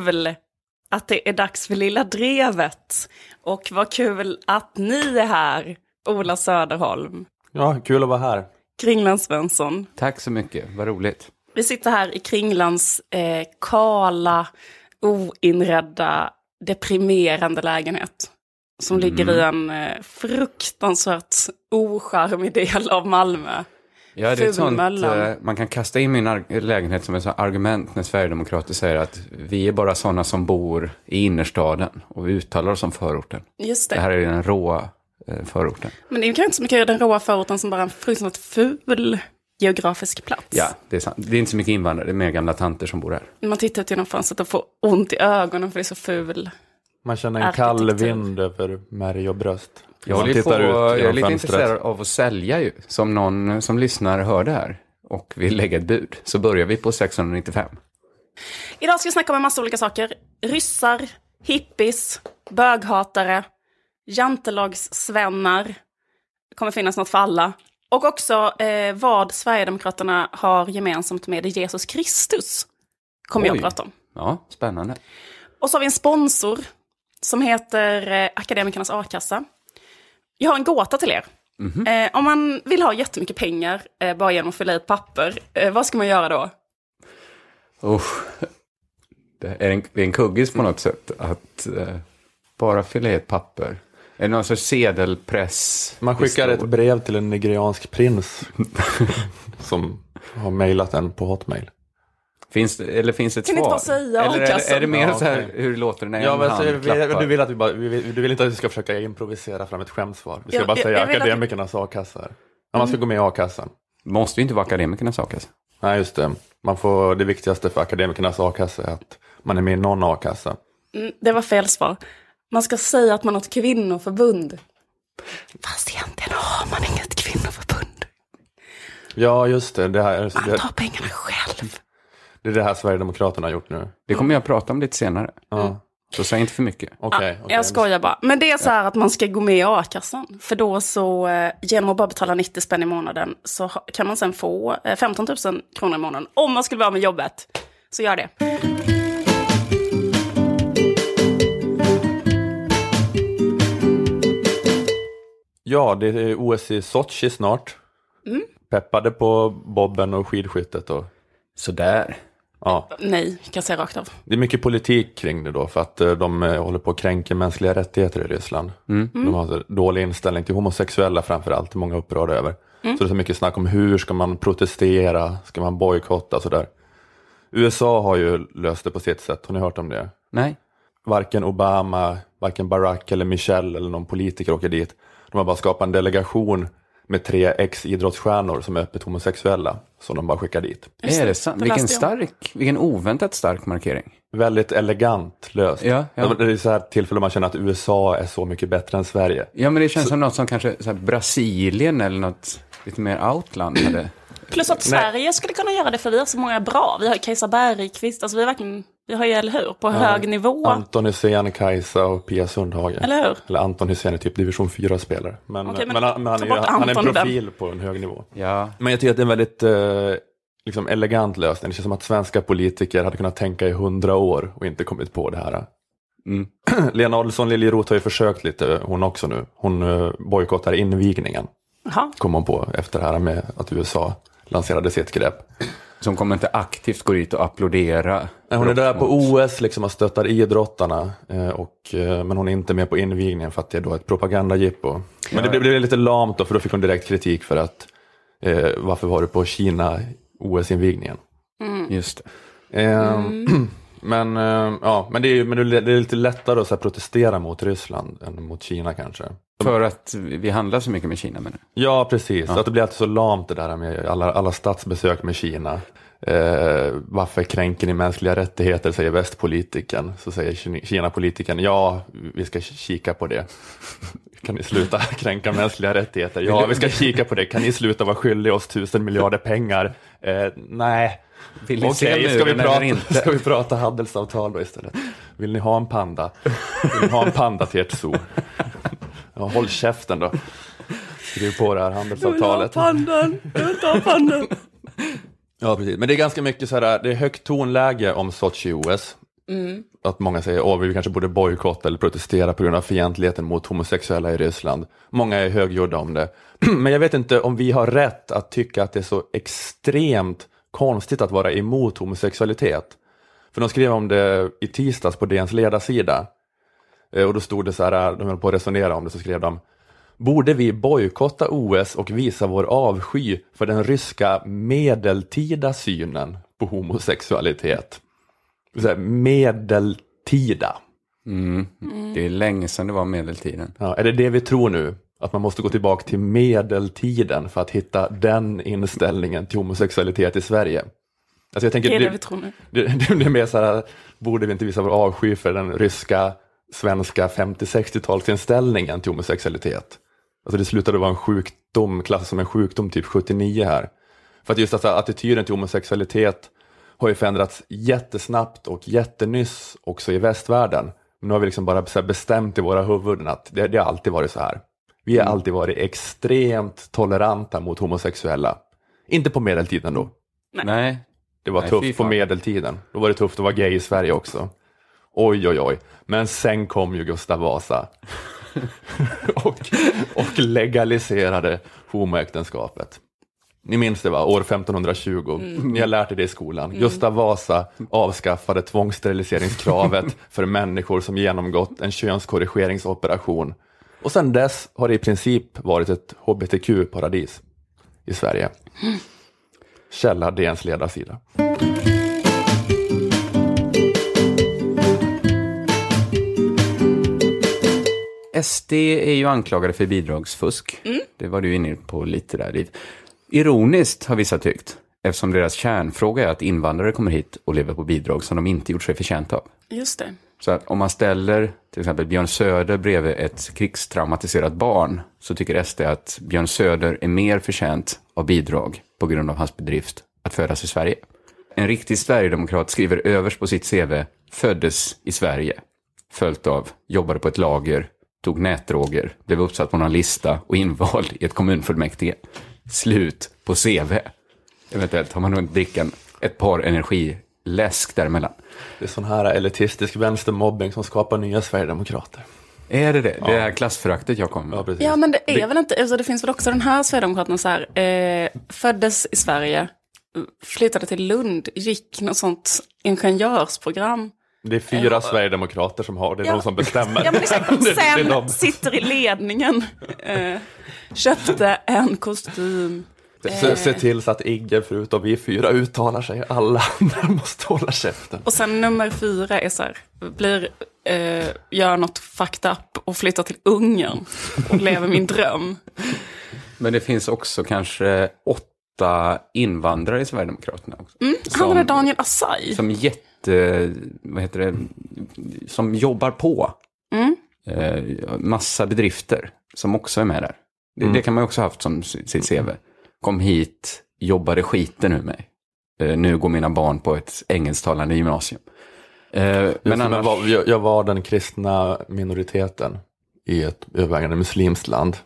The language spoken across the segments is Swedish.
Kul att det är dags för Lilla Drevet. Och vad kul att ni är här, Ola Söderholm, Ja, kul att vara här. Kringland Svensson. Tack så mycket, vad roligt. Vi sitter här i Kringlands eh, kala, oinredda, deprimerande lägenhet. Som ligger i en eh, fruktansvärt ocharmig del av Malmö. Ja, det är sånt, eh, man kan kasta in min lägenhet som ett argument när Sverigedemokrater säger att vi är bara sådana som bor i innerstaden och vi uttalar oss som förorten. Just det. Det här är den råa eh, förorten. Men det är kanske inte så mycket den råa förorten som bara en fruktansvärt ful geografisk plats. Ja, det är sant. Det är inte så mycket invandrare, det är mer gamla tanter som bor här. Man tittar ut genom fönstret och får ont i ögonen för det är så ful. Man känner en kall vind över märg och bröst. Jag, håller på, jag är lite intresserad av att sälja ju. Som någon som lyssnar hör det här och vill lägga ett bud. Så börjar vi på 695. Idag ska vi snacka om en massa olika saker. Ryssar, hippies, böghatare, jantelagssvennar. Det kommer finnas något för alla. Och också eh, vad Sverigedemokraterna har gemensamt med Jesus Kristus. Kommer jag Oj. att prata om. Ja, spännande. Och så har vi en sponsor som heter eh, Akademikernas A-kassa. Jag har en gåta till er. Eh, om man vill ha jättemycket pengar eh, bara genom att fylla i ett papper, eh, vad ska man göra då? Usch. Det är en, det är en kuggis på något sätt att bara fylla i ett papper. Är det någon sorts sedelpress? Man skickar ett brev till en nigeriansk prins som har mejlat en på Hotmail. Finns det, eller finns det ett Kan svar? inte bara säga eller är, är det mer Ja, så här okej. hur låter det när Ja, en men hand klappar? du, vill att vi bara, vi, vill- du vill inte att vi ska försöka improvisera fram ett skämtsvar. Vi ska Jag- bara jag- säga jag vill att- akademikernas a-kassa. Ja, man ska gå med i a-kassan. Måste ju inte vara akademikernas alltså. Nej, just det. Man får, det viktigaste för akademikernas a-kassa är att man är med i någon a-kassa. Mm, det var fel svar. Man ska säga att man har ett kvinnoförbund. Fast egentligen har man inget kvinnoförbund. Ja, just det. Det, här, Man det, tar pengarna själv. Det är det här Sverigedemokraterna har gjort nu. Det kommer jag prata om lite senare. Ja. Så säg inte för mycket. Okej. okej. Jag skojar bara. Men det är så här att man ska gå med i a-kassan. För då så, eh, genom att bara betala 90 spänn i månaden, så kan man sen få eh, 15 000 kronor i månaden. Om man skulle vara med jobbet. Så gör det. Ja, det är OS i Sochi snart. Mm. Peppade på bobben och skidskyttet. Och, Sådär. Ja. Nej, kan jag säga rakt av. Det är mycket politik kring det då för att eh, de eh, håller på att kränka mänskliga rättigheter i Ryssland. De har så dålig inställning till homosexuella framför allt, det är många upprörda över. Så det är så mycket snack om hur ska man protestera, ska man bojkotta och sådär. USA har ju löst det på sitt sätt, har ni hört om det? Nej. Varken Obama, varken Barack eller Michelle eller någon politiker åker dit. De har bara skapat en delegation med tre ex-idrottsstjärnor som är öppet homosexuella, som de bara skickar dit. Just är det, sant? Vilken stark, vilken oväntat stark markering. Väldigt elegant löst. Ja, ja. Det är så här tillfälle man känner att USA är så mycket bättre än Sverige. Ja, men det känns som något som kanske så här, Brasilien eller något lite mer outland hade. Plus att Sverige skulle kunna göra det för vi har så många bra. Vi har Kajsa Bergqvist, alltså vi, är verkligen, vi har ju, eller hur, på hög nivå. Anton Hysén, Kajsa och Pia Sundhage. Eller hur? Eller Anton Hysén är typ division 4-spelare. Men, Okej, men men, han, men han, är, han är en profil på en hög nivå. Ja, Men jag tycker att det är en väldigt eh, liksom elegant lösning. Det känns som att svenska politiker hade kunnat tänka i hundra år och inte kommit på det här. Mm. Lena Adelsohn Liljeroth har ju försökt lite, hon också nu. Hon uh, bojkottar invigningen, Jaha. kom hon på efter det här med att USA lanserade sitt grepp. Som kommer inte aktivt gå dit och applådera. Nej, Hon är där på OS liksom och stöttar idrottarna. Eh, och, eh, men hon är inte med på invigningen för att det är då ett propagandajippo. Men det blev, blev lite lamt då för då fick hon direkt kritik för att eh, varför var du på Kina OS-invigningen? Just det. Eh, Men, eh, ja, men, det är, men det är lite lättare att så här, protestera mot Ryssland än mot Kina kanske. För att vi handlar så mycket med Kina men Ja, precis. Att det blir alltid så lamt det där med alla, alla statsbesök med Kina. Eh, varför kränker ni mänskliga rättigheter, säger västpolitiken. Så säger Kina- Kina-politikern, ja, vi ska kika på det. Kan ni sluta kränka mänskliga rättigheter? Ja, vi ska kika på det. Kan ni sluta vara skyldiga oss tusen miljarder pengar? Eh, nej. Vill ni Okej, ska, vi prata- inte? ska vi prata handelsavtal då istället? Vill ni ha en panda? Vill ni ha en panda till ert zoo? Ja, håll käften då. Skriv på det här handelsavtalet. pandan, jag vill ha pandan. Ja, precis. Men det är ganska mycket så här, det är högt tonläge om Sochi-OS. Att många säger att vi kanske borde bojkotta eller protestera på grund av fientligheten mot homosexuella i Ryssland. Många är högljudda om det. Men jag vet inte om vi har rätt att tycka att det är så extremt konstigt att vara emot homosexualitet. För de skrev om det i tisdags på DNs ledarsida. Eh, Och då stod det så här, de höll på att resonera om det, så skrev de Borde vi bojkotta OS och visa vår avsky för den ryska medeltida synen på homosexualitet? Så här, medeltida. Det är länge sedan det var medeltiden. Ja, är det det vi tror nu? Att man måste gå tillbaka till medeltiden för att hitta den inställningen till homosexualitet i Sverige? Alltså jag tänker, Det är det det, vi tror nu. det, det är mer så här, borde vi inte visa vår avsky för den ryska, svenska 50-60-talsinställningen till homosexualitet? Alltså det slutade vara en sjukdom, klassas som en sjukdom typ 79 här. För att just alltså, attityden till homosexualitet har ju förändrats jättesnabbt och jättenyss också i västvärlden. Men nu har vi liksom bara bestämt i våra huvuden att det, det har alltid varit så här. Vi har alltid varit extremt toleranta mot homosexuella. Inte på medeltiden då. Nej. Det var Nej, tufft på medeltiden. Då var det tufft att vara gay i Sverige också. Oj, oj, oj. Men sen kom ju Gustav Vasa. och, och legaliserade homoäktenskapet. Ni minns det va? År 1520. Ni har lärt er det i skolan. Gustav Vasa avskaffade tvångssteriliseringskravet för människor som genomgått en könskorrigeringsoperation. Och sedan dess har det i princip varit ett hbtq-paradis i Sverige. Källa DNs ledarsida. SD är ju anklagade för bidragsfusk. Det var du inne på lite där, Liv. Ironiskt har vissa tyckt, eftersom deras kärnfråga är att invandrare kommer hit och lever på bidrag som de inte gjort sig förtjänta av. Just det. Så att om man ställer till exempel Björn Söder bredvid ett krigstraumatiserat barn så tycker SD att Björn Söder är mer förtjänt av bidrag på grund av hans bedrift att födas i Sverige. En riktig sverigedemokrat skriver överst på sitt CV föddes i Sverige, följt av jobbade på ett lager, tog nätdroger, blev uppsatt på någon lista och invald i ett kommunfullmäktige. Slut på CV. Eventuellt har man nog drickan ett par energiläsk däremellan. Det är sån här elitistisk vänstermobbing som skapar nya sverigedemokrater. Är det det? Det är klassföraktet jag kommer med. Ja. Ja, men det är väl inte, alltså det finns väl också den här Sverigedemokraterna så här, eh, föddes i Sverige, flyttade till Lund, gick något sånt ingenjörsprogram. Det är fyra sverigedemokrater som har det, är Ja. de som bestämmer. Ja, men liksom, är sen de. sitter i ledningen, eh, köpte en kostym. Se, se till så att ingen förutom vi fyra uttalar sig, alla andra måste hålla käften. Och sen nummer fyra är så här, blir, eh, gör något fucked up och flyttar till Ungern och lever min dröm. Men det finns också kanske åtta invandrare i Sverigedemokraterna. Också. Han är Daniel Assay. Som jätte, vad heter det, som jobbar på. Eh, massa bedrifter som också är med där. Det, det kan man också ha haft som si- sitt CV. Kom hit, jobbade skiten ur mig. Eh, nu går mina barn på ett engelsktalande gymnasium. Eh, men annars, var, jag, jag var den kristna minoriteten i ett övervägande muslimskt land.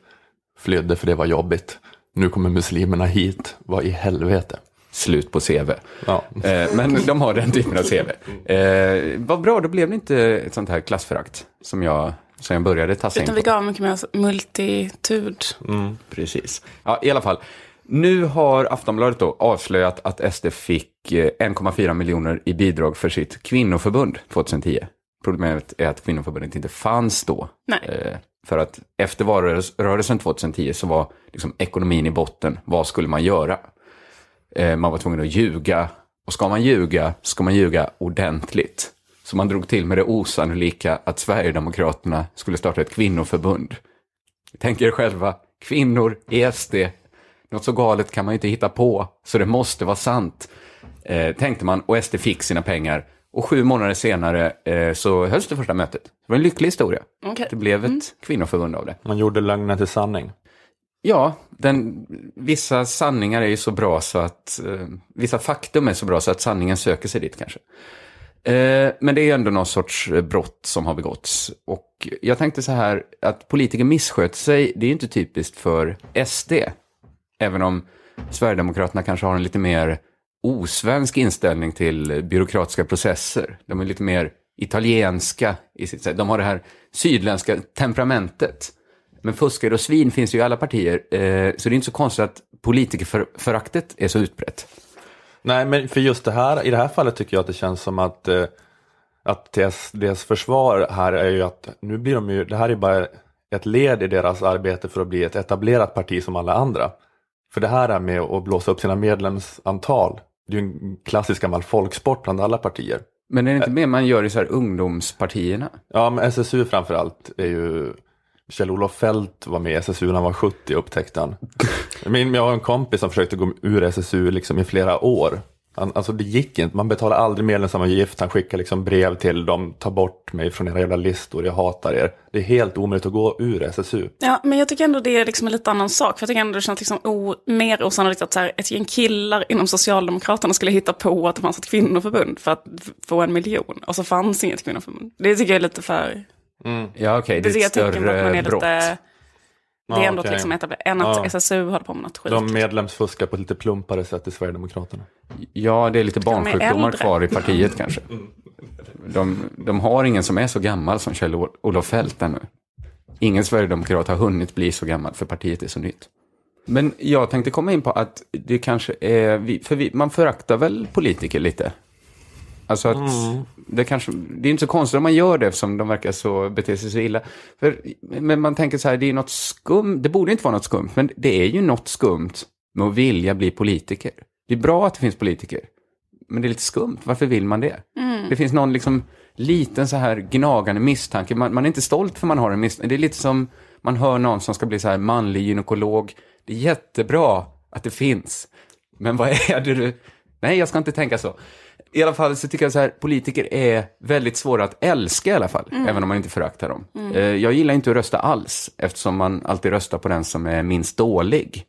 Flydde för det var jobbigt. Nu kommer muslimerna hit, vad i helvete. slut på CV. Ja. Eh, men de har den typen av CV. Eh, vad bra, då blev det inte ett sånt här klassförakt som jag, som jag började tassa in Utan på. vi gav mycket mer multitud. Precis. Ja, i alla fall. Nu har Aftonbladet då avslöjat att SD fick eh, 1,4 miljoner i bidrag för sitt kvinnoförbund 2010. Problemet är att kvinnoförbundet inte fanns då. Nej. För att efter valrörelsen 2010 så var liksom ekonomin i botten. Vad skulle man göra? Eh, man var tvungen att ljuga. Och ska man ljuga, ska man ljuga ordentligt. Så man drog till med det osannolika att Sverigedemokraterna skulle starta ett kvinnoförbund. Tänk er själva, kvinnor i SD. Något så galet kan man ju inte hitta på, så det måste vara sant. Eh, tänkte man, och SD fick sina pengar. Och sju månader senare eh, så hölls det första mötet. Det var en lycklig historia. Okej. Det blev ett kvinnoförbund av det. Man gjorde lögnen till sanning. Ja, den, vissa sanningar är ju så bra så att, eh, vissa faktum är så bra så att sanningen söker sig dit kanske. Eh, men det är ändå någon sorts eh, brott som har begåtts. Och jag tänkte så här, att politiker missköter sig, det är inte typiskt för SD. Även om Sverigedemokraterna kanske har en lite mer osvensk inställning till byråkratiska processer. De är lite mer italienska i sitt sätt. De har det här sydländska temperamentet. Men fuskare och svin finns ju i alla partier, eh, så det är inte så konstigt att politikerföraktet är så utbrett. Nej, men för just det här, i det här fallet tycker jag att det känns som att, eh, att deras, deras försvar här är ju att nu blir de ju, det här är bara ett led i deras arbete för att bli ett etablerat parti som alla andra. För det här är med att blåsa upp sina medlemsantal, det är ju en klassisk gammal folksport bland alla partier. Men är det inte mer man gör i så här ungdomspartierna? Ja, men SSU framförallt är ju Kjell-Olof Fält var med i SSU när han var 70 upptäckte han. Jag har en kompis som försökte gå ur SSU liksom i flera år. Alltså det gick inte, man betalar aldrig medlemsavgift, han skickar liksom brev till dem, ta bort mig från era jävla listor, jag hatar er. Det är helt omöjligt att gå ur SSU. Ja, men jag tycker ändå det är liksom en lite annan sak, för jag tycker ändå det känns liksom o, mer osannolikt att så här, ett gäng killar inom Socialdemokraterna skulle hitta på att det fanns ett kvinnoförbund för att få en miljon, och så fanns inget kvinnoförbund. Det tycker jag är lite för... Mm. Ja, okej, okay. det, är ett större brott. Lite, det är ändå okay. liksom än att ja. SSU håller på med något skit. De medlemsfuskar på ett lite plumpare sätt i Sverigedemokraterna. Ja, det är lite barnsjukdomar kvar i partiet kanske. De, de har ingen som är så gammal som Kjell-Olof Fält ännu. Ingen sverigedemokrat har hunnit bli så gammal, för partiet är så nytt. Men jag tänkte komma in på att det kanske är, för vi, man föraktar väl politiker lite? Alltså att mm. det, kanske, det är inte så konstigt om man gör det eftersom de verkar så bete sig så illa. För, men man tänker så här, det är något skumt, det borde inte vara något skumt, men det är ju något skumt med att vilja bli politiker. Det är bra att det finns politiker, men det är lite skumt. Varför vill man det? Mm. Det finns någon liksom liten så här gnagande misstanke. Man, man är inte stolt för man har en misstanke. Det är lite som man hör någon som ska bli så här manlig gynekolog. Det är jättebra att det finns. Men vad är det du... Nej, jag ska inte tänka så i alla fall så tycker jag så här, politiker är väldigt svåra att älska i alla fall, mm. även om man inte föraktar dem. Mm. Eh, jag gillar inte att rösta alls, eftersom man alltid röstar på den som är minst dålig.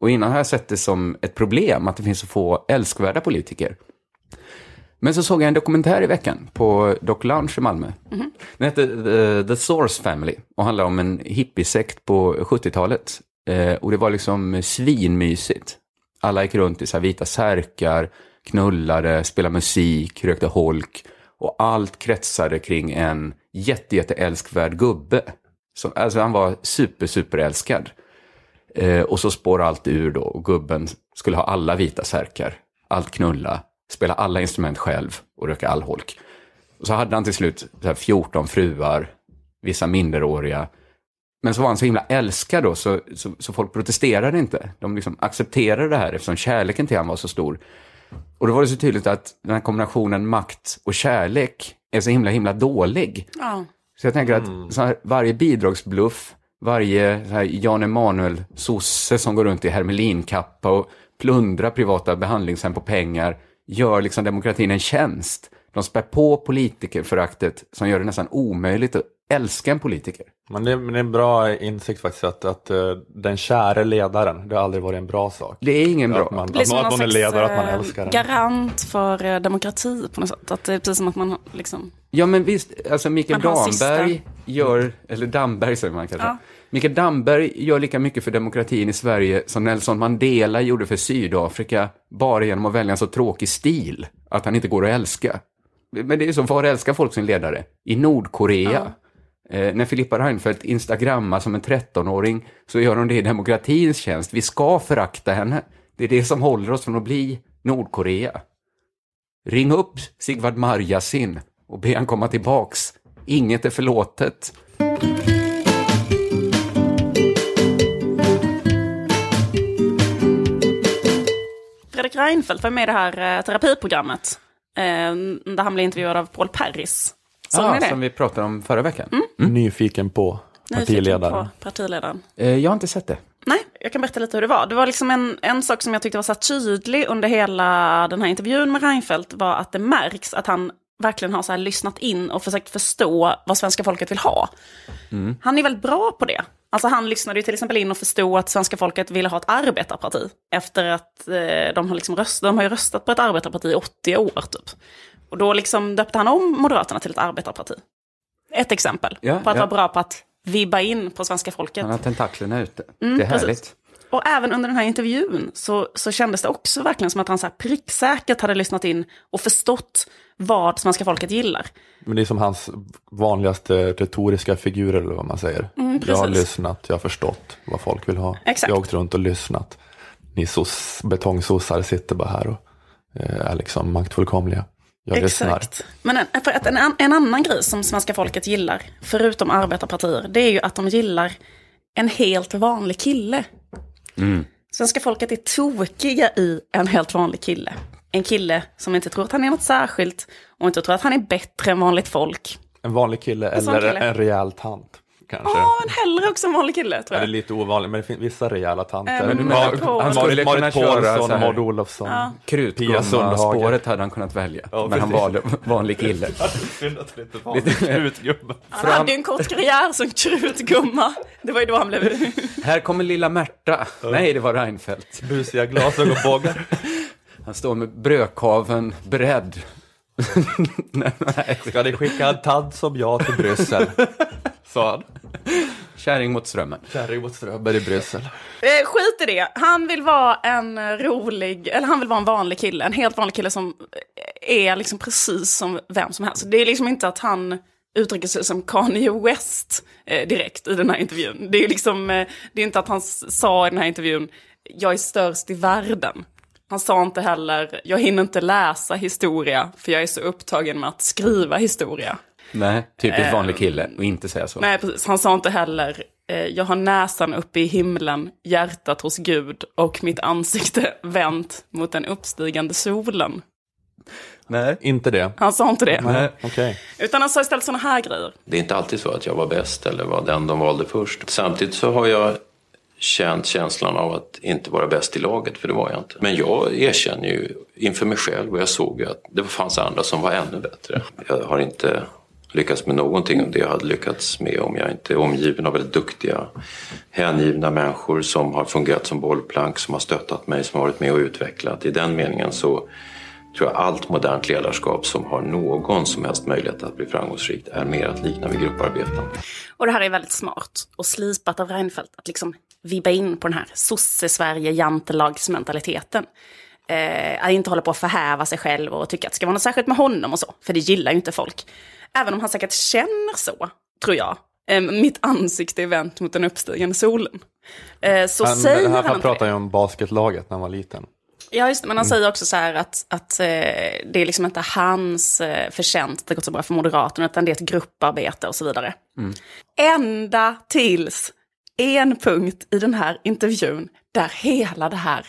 Och innan har jag sett det som ett problem att det finns så få älskvärda politiker. Men så såg jag en dokumentär i veckan på Doc Lounge i Malmö. Mm. Den hette The, The Source Family och handlar om en hippiesekt på 70-talet. Eh, och det var liksom svinmysigt. Alla gick runt i så vita särkar, knullade, spelade musik, rökte holk och allt kretsade kring en jätte, jätte älskvärd gubbe. Som, alltså han var super, super älskad. Eh, och så spår allt ur då och gubben skulle ha alla vita särkar, allt knulla, spela alla instrument själv och röka all holk. Och så hade han till slut så 14 fruar, vissa minderåriga. Men så var han så himla älskad då, så, så, så folk protesterade inte. De liksom accepterade det här eftersom kärleken till honom var så stor. Och då var det så tydligt att den här kombinationen makt och kärlek är så himla, himla dålig. Ja. Så jag tänker mm. att här, varje bidragsbluff, varje så här, Jan Emanuel sosse som går runt i hermelinkappa och plundrar privata behandlingshem på pengar, gör liksom demokratin en tjänst. De spär på politikerföraktet som gör det nästan omöjligt att älska en politiker. Men det, men det är en bra insikt faktiskt att, att uh, den käre ledaren, det har aldrig varit en bra sak. Det är ingen bra. Att man, att, att någon är ledare, att man eh, älskar den. garant för uh, demokrati på något sätt. Att det är precis som att man liksom... Ja men visst, alltså Mikael Damberg gör, eller Damberg säger man kanske. Ja. Mikael Damberg gör lika mycket för demokratin i Sverige som Nelson Mandela gjorde för Sydafrika, bara genom att välja en så tråkig stil att han inte går att älska. Men det är så, var älskar folk sin ledare? I Nordkorea. Ja Eh, när Filippa Reinfeldt instagrammar som en 13-åring så gör hon det i demokratins tjänst. Vi ska förakta henne. Det är det som håller oss från att bli Nordkorea. Ring upp Sigvard Marjasin och be han komma tillbaks. Inget är förlåtet. Fredrik Reinfeldt var med i det här eh, terapiprogrammet. Eh, där han blev intervjuad av Paul Perris. Såg ah, Som vi pratade om förra veckan. Mm. Mm. Nyfiken på partiledaren. Nyfiken på partiledaren. Eh, jag har inte sett det. Nej, jag kan berätta lite hur det var. Det var liksom en, en sak som jag tyckte var så tydlig under hela den här intervjun med Reinfeldt var att det märks att han verkligen har så här lyssnat in och försökt förstå vad svenska folket vill ha. Mm. Han är väldigt bra på det. Alltså han lyssnade ju till exempel in och förstod att svenska folket ville ha ett arbetarparti. Efter att eh, de har, liksom röst, de har ju röstat på ett arbetarparti i 80 år typ. Och då liksom döpte han om Moderaterna till ett arbetarparti. Ett exempel ja, på att ja. vara bra på att vibba in på svenska folket. Han har tentaklerna ute. Mm, det är härligt. Precis. och även under den här intervjun så, så kändes det också verkligen som att han så här pricksäkert hade lyssnat in och förstått vad svenska folket gillar. Men det är som hans vanligaste retoriska figurer eller vad man säger. Mm, jag har lyssnat, jag har förstått vad folk vill ha. Exakt. Jag har åkt runt och lyssnat. Ni sos, betongsossar sitter bara här och eh, är liksom maktfullkomliga. Jag lyssnar. Exakt. Men en, för att en, en annan grej som svenska folket gillar, förutom arbetarpartier, det är ju att de gillar en helt vanlig kille. Svenska folket är tokiga i en helt vanlig kille. En kille som inte tror att han är något särskilt och inte tror att han är bättre än vanligt folk. En vanlig kille sån eller kille. en rejäl tant. Kanske. Ja, men hellre också en vanlig kille tror Ja, det är jag. lite ovanligt, men det finns vissa rejäla tanter. Han skulle Marit, kunna Marit köra Paulsson Maud Olofsson. Ja. Pia Sundhage. Krutgumma-spåret hade han kunnat välja. Ja, men han valde vanlig kille. Synd att det inte var krutgubbe. Han hade ju en kort karriär som krutgumma. Det var ju då han blev... Här kommer lilla Märta. Nej, det var Reinfeldt. Busiga glasögonbågar. Han står med brödkaven beredd. nej, nej. Ska ni skicka en tant som jag till Bryssel? Sa han. Kärring mot strömmen. Kärring mot Strömberg i Bryssel. Eh, skit i det. Han vill vara en rolig, eller han vill vara en vanlig kille. En helt vanlig kille som är liksom precis som vem som helst. Det är liksom inte att han uttrycker sig som Kanye West eh, direkt i den här intervjun. Det är liksom, eh, det är inte att han sa i den här intervjun, jag är störst i världen. Han sa inte heller, jag hinner inte läsa historia för jag är så upptagen med att skriva historia. Nej, typiskt vanlig kille. Och inte säga så. Nej, precis. Han sa inte heller, eh, jag har näsan uppe i himlen, hjärtat hos Gud och mitt ansikte vänt mot den uppstigande solen. Nej. Inte det? Han sa inte det. Nej. Okej. Utan han sa istället sådana här grejer. Det är inte alltid så att jag var bäst eller var den de valde först. Samtidigt så har jag känt känslan av att inte vara bäst i laget, för det var jag inte. Men jag erkänner ju inför mig själv och jag såg ju att det fanns andra som var ännu bättre. Jag har inte lyckats med någonting av det jag hade lyckats med om jag inte är omgiven av väldigt duktiga, hängivna människor som har fungerat som bollplank, som har stöttat mig, som har varit med och utvecklat. I den meningen så tror jag allt modernt ledarskap som har någon som helst möjlighet att bli framgångsrikt är mer att likna vid grupparbeten. Och det här är väldigt smart och slipat av Reinfeldt att liksom vibba in på den här sosse-Sverige jantelagsmentaliteten. Eh, att inte hålla på att förhäva sig själv och tycka att det ska vara något särskilt med honom och så. För det gillar ju inte folk. Även om han säkert känner så, tror jag. Eh, mitt ansikte är vänt mot den uppstigande solen. Eh, så Han, säger han, han, det. ju om basketlaget när han var liten. Ja, just det. Men han säger också så här att, att eh, det är liksom inte hans eh, förtjänst att det gått så bra för Moderaterna, utan det är ett grupparbete och så vidare. Ända tills en punkt i den här intervjun där hela det här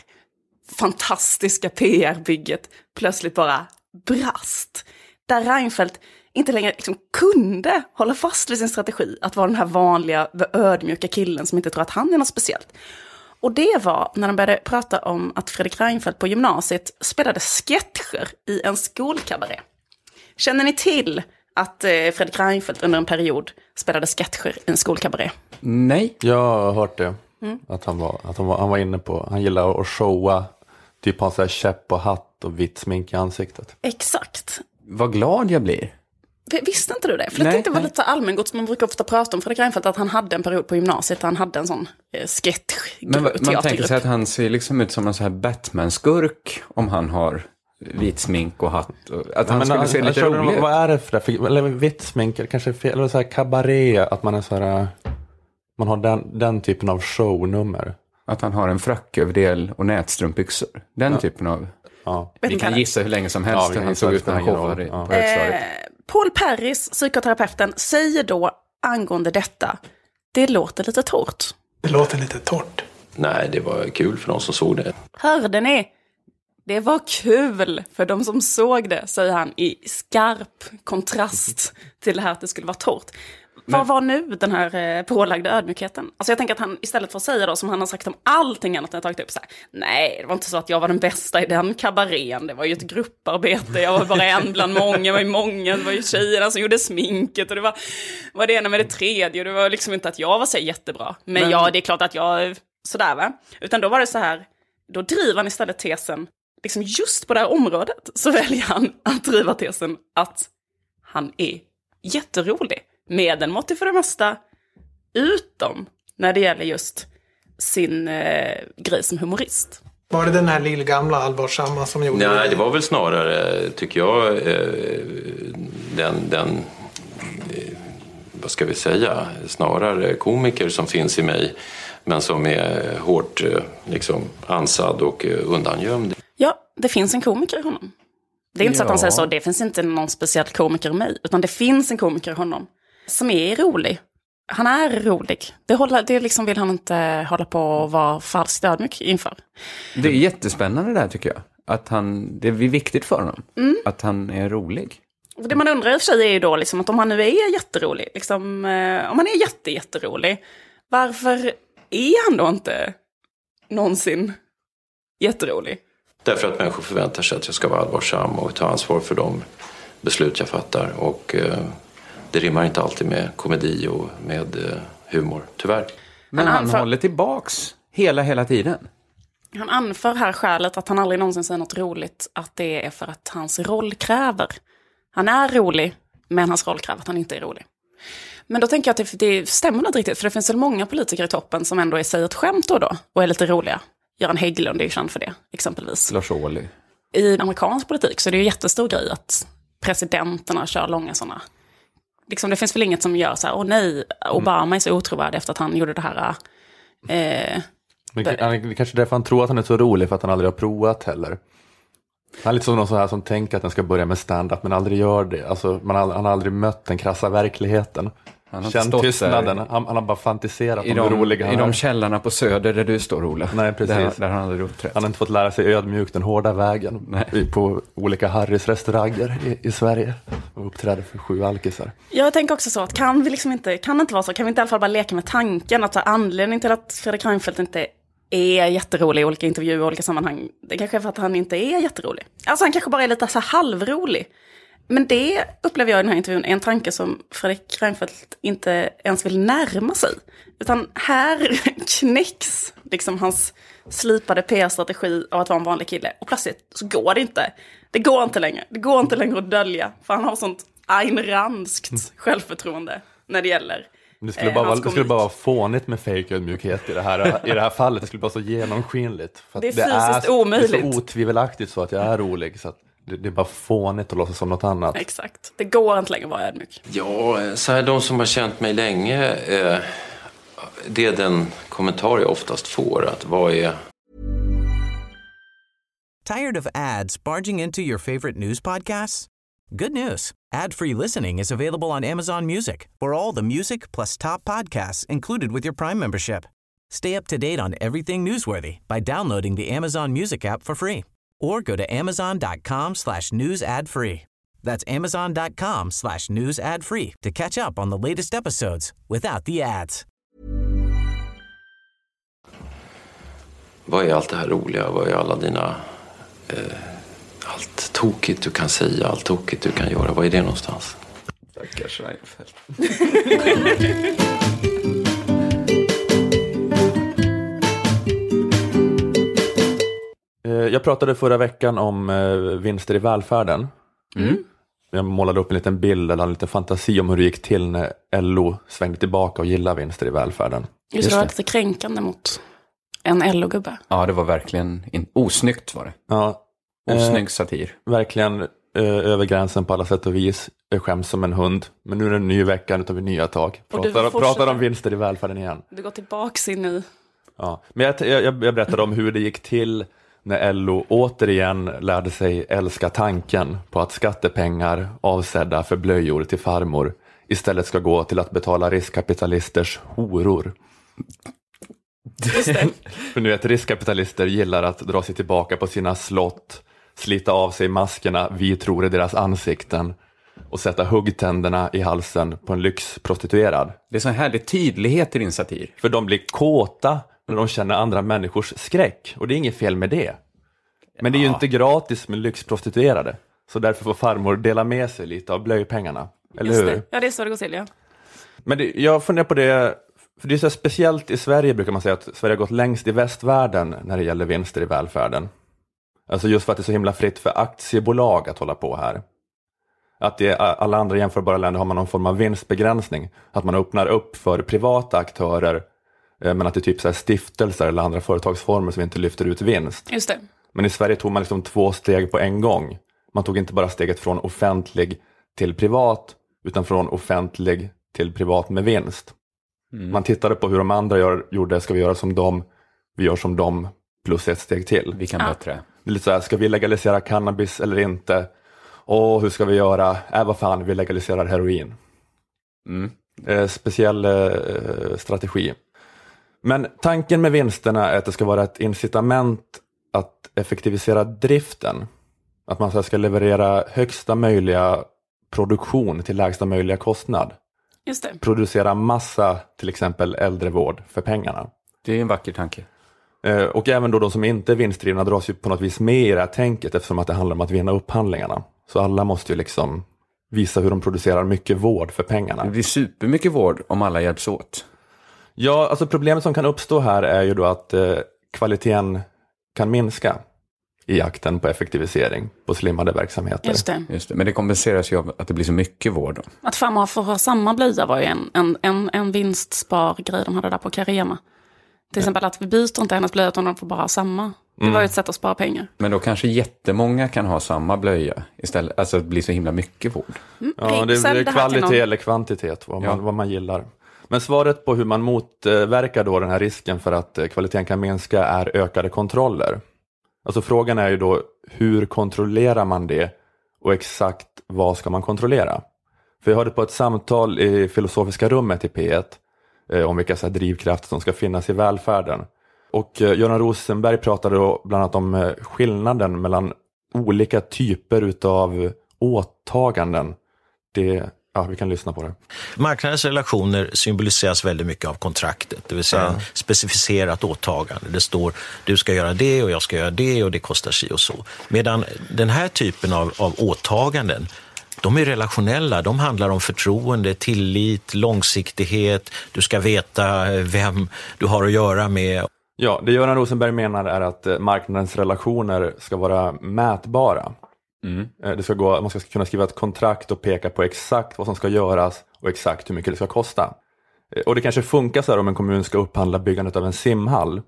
fantastiska PR-bygget plötsligt bara brast. Där Reinfeldt inte längre liksom kunde hålla fast vid sin strategi att vara den här vanliga, ödmjuka killen som inte tror att han är något speciellt. Och det var när de började prata om att Fredrik Reinfeldt på gymnasiet spelade sketcher i en skolkabaré. Känner ni till att eh, Fredrik Reinfeldt under en period spelade sketcher i en skolkabaré? Nej. Jag har hört det. Mm. Att, han var, att han, var, han var inne på, han gillar att showa, typ ha så här käpp och hatt och vitt smink i ansiktet. Exakt. Vad glad jag blir. Visste inte du det? För Nej, det inte var nej. lite allmängods. Man brukar ofta prata om Fredrik Reinfeldt att han hade en period på gymnasiet där han hade en sån eh, Men va- man tänker sig att han ser liksom ut som en sån här Batman-skurk om han har vit smink och hatt. Och, att han Men, skulle se jag lite körde- rolig ut. Vad är det för det? Eller vitt smink, eller kanske fel, eller så här kabaré, att man är så här, äh, man har den, den typen av shownummer. Att han har en fracköverdel och nätstrumpbyxor. Den typen av... Ja. Vi kan gissa hur länge som helst Ja, hur han såg ut när han showade på Ja. högstadiet. Paul Perris, psykoterapeuten, säger då angående detta, det låter lite torrt. Det låter lite torrt. Nej, det var kul för de som såg det. Hörde ni? Det var kul för de som såg det, säger han i skarp kontrast till det här att det skulle vara torrt. Vad var nu den här eh, pålagda ödmjukheten? Alltså jag tänker att han istället för att säga då som han har sagt om allting annat han tagit upp så här, nej det var inte så att jag var den bästa i den kabarén, det var ju ett grupparbete, jag var bara en bland många, var ju många, det var ju tjejerna som gjorde sminket och det var, var det ena med det tredje och det var liksom inte att jag var så jättebra. Men, Men- ja, det är klart att jag, sådär va. Utan då var det så här, då driver han istället tesen, liksom just på det här området så väljer han att driva tesen att han är jätterolig. Medelmåttig för det mesta, utom när det gäller just sin eh, grej som humorist. Var det den här lillgamla allvarsamma som gjorde Nej, det var väl snarare, tycker jag, eh, den, den eh, vad ska vi säga, snarare komiker som finns i mig men som är hårt eh, liksom, ansad och eh, undangömd. Ja, det finns en komiker i honom. Det är inte så att han Ja. säger så, det finns inte någon speciell komiker i mig, utan det finns en komiker i honom som är rolig. Han är rolig. Det, håller, det liksom vill han inte hålla på och vara falskt ödmjuk inför. Det är jättespännande det här tycker jag. Att han, det är viktigt för honom. Mm. Att han är rolig. Och det man undrar i och för sig är ju då liksom att om han nu är jätterolig, liksom, eh, om han är jätte, jätterolig, varför är han då inte någonsin jätterolig? Därför att människor förväntar sig att jag ska vara allvarsam och ta ansvar för de beslut jag fattar. Och eh, det rimmar inte alltid med komedi och med eh, humor, tyvärr. Men Han han, håller tillbaks hela, hela tiden. Han anför här skälet att han aldrig någonsin säger något roligt, att det är för att hans roll kräver. Han är rolig, men hans roll kräver att han inte är rolig. Men då tänker jag att det, det stämmer inte riktigt, för det finns väl många politiker i toppen som ändå är säger ett skämt då och då, och är lite roliga. Göran Hägglund är ju känd för det, exempelvis. Lars Ohly. I amerikansk politik så är det ju en jättestor grej att presidenterna kör långa sådana. Liksom, det finns väl inget som gör så här, åh nej, Obama är så otrovärdig efter att han gjorde det här. Eh, Men det är kanske därför han tror att han är så rolig, för att han aldrig har provat heller. Han är lite som någon sån här som tänker att den ska börja med stand-up men aldrig gör det. Alltså, man han har aldrig mött den krassa verkligheten. Han har Känt tystnaden, han, han har bara fantiserat I om hur de, rolig I han de är. källarna på Söder där du står, Ola. Nej, precis. Där, där har han aldrig uppträtt. Han har inte fått lära sig ödmjukt den hårda vägen Nej. i- på olika Harrys restauranger i, i Sverige. Och uppträder för sju alkisar. Jag tänker också så att kan vi liksom inte, kan det inte vara så, kan vi inte i alla fall bara leka med tanken att anledningen till att Fredrik Reinfeldt inte är jätterolig i olika intervjuer och olika sammanhang, det kanske är för att han inte är jätterolig. Alltså han kanske bara är lite så här halvrolig. Men det upplever jag i den här intervjun är en tanke som Fredrik Reinfeldt inte ens vill närma sig. Utan här knäcks liksom hans slipade PR-strategi av att vara en vanlig kille. Och plötsligt så går det inte. Det går inte längre. Det går inte längre att dölja. För han har sånt Ayn Randskt självförtroende när det gäller Men Det skulle, eh, bara, vara, det skulle bara vara fånigt med fejködmjukhet i det här, i det här fallet. Det skulle vara så genomskinligt. Det är fysiskt Det är omöjligt. så otvivelaktigt så att jag är rolig. Så att det, det är bara fånigt att låtsas som något annat. Exakt. Det går inte längre att vara ödmjuk. Ja, så här, de som har känt mig länge, eh, det är den kommentar jag oftast får. Att vad är Tired of ads barging into your favorite news podcasts? Good news. Ad-free listening is available on Amazon Music for all the music plus top podcasts included with your Prime membership. Stay up to date on everything newsworthy by downloading the Amazon Music app for free or go to amazon.com slash news ad free. That's amazon.com slash news ad free to catch up on the latest episodes without the ads. Vad är allt det här roliga? Vad är alla dina... Eh, allt tokigt du kan säga, allt tokigt du kan göra. Vad är det någonstans? Stackars Reinfeldt. Jag pratade förra veckan om eh, vinster i välfärden. Jag målade upp en liten bild, eller en liten fantasi om hur det gick till när LO svängde tillbaka och gillade vinster i välfärden. Just, det var lite kränkande mot en LO-gubbe. Ja, det var verkligen in... osnyggt var det. Ja, eh, Osnygg satir. verkligen eh, över gränsen på alla sätt och vis. Jag skäms som en hund. Men nu är det en ny vecka, nu tar vi nya tag. Och du Pratar, pratar om vinster i välfärden igen. Du går tillbaks in i... Ja. Men jag, jag, jag berättade om hur det gick till när LO återigen lärde sig älska tanken på att skattepengar avsedda för blöjor till farmor istället ska gå till att betala riskkapitalisters horor. för nu vet riskkapitalister gillar att dra sig tillbaka på sina slott, slita av sig maskerna vi tror är deras ansikten och sätta huggtänderna i halsen på en lyxprostituerad. Det är så härlig tydlighet i din satir. För de blir kåta när de känner andra människors skräck. Och det är inget fel med det. Men det är ju inte gratis med lyxprostituerade. Så därför får farmor dela med sig lite av blöjpengarna. Eller Just hur? det. Ja, det är så det går till, ja. Men det, jag funderar på det, för det är så speciellt i Sverige brukar man säga att Sverige har gått längst i västvärlden när det gäller vinster i välfärden. Alltså just för att det är så himla fritt för aktiebolag att hålla på här. Att i alla andra jämförbara länder har man någon form av vinstbegränsning. Att man öppnar upp för privata aktörer Men att det är typ så här stiftelser eller andra företagsformer som inte lyfter ut vinst. Just det. Men i Sverige tog man liksom två steg på en gång. Man tog inte bara steget från offentlig till privat, utan från offentlig till privat med vinst. Man tittade på hur de andra gör, gjorde, ska vi göra som dem, vi gör som dem, plus ett steg till. Vi kan Ja. bättre. Det är lite så här, ska vi legalisera cannabis eller inte? Och hur ska vi göra? Äh, vad fan, vi legaliserar heroin. Mm. Eh, speciell eh, strategi. Men tanken med vinsterna är att det ska vara ett incitament att effektivisera driften. Att man ska leverera högsta möjliga produktion till lägsta möjliga kostnad. Just det. Producera massa, till exempel äldrevård, för pengarna. Det är en vacker tanke. Eh, Och även då de som inte är vinstdrivna dras ju på något vis med i det här tänket eftersom att det handlar om att vinna upphandlingarna. Så alla måste ju liksom visa hur de producerar mycket vård för pengarna. Det blir supermycket vård om alla hjälps åt. Ja, alltså problemet som kan uppstå här är ju då att eh, kvaliteten kan minska i jakten på effektivisering på slimmade verksamheter. Just det. Just det. Men det kompenseras ju av att det blir så mycket vård. Då. Att farmor får ha samma blöja var ju en, en, en, en vinstspargrej de hade där på Carema. Till exempel att vi byter inte hennes blöja utan de får bara ha samma. Det var ju ett sätt att spara pengar. Men då kanske jättemånga kan ha samma blöja istället. Alltså att det blir så himla mycket vård. Ja, Ring- det någon. kvalitet eller kvantitet, vad man, Ja. vad man gillar. Men svaret på hur man motverkar då den här risken för att eh, kvaliteten kan minska är ökade kontroller. Alltså frågan är ju då hur kontrollerar man det och exakt vad ska man kontrollera? För jag hörde på ett samtal i filosofiska rummet i P1 eh, om vilka så här drivkrafter som ska finnas i välfärden. Och eh, Göran Rosenberg pratade då bland annat om eh, skillnaden mellan olika typer utav åtaganden. Det, ja, vi kan lyssna på det. Marknadens relationer symboliseras väldigt mycket av kontraktet, det vill säga en specificerat åtagande. Det står du ska göra det och jag ska göra det och det kostar si och så. Medan den här typen av, av åtaganden, de är relationella. De handlar om förtroende, tillit, långsiktighet. Du ska veta eh, vem du har att göra med. Ja, det Göran Rosenberg menar är att eh, marknadens relationer ska vara mätbara. Eh, Det ska gå, man ska kunna skriva ett kontrakt och peka på exakt vad som ska göras och exakt hur mycket det ska kosta. Eh, Och det kanske funkar så här om en kommun ska upphandla byggandet av en simhall.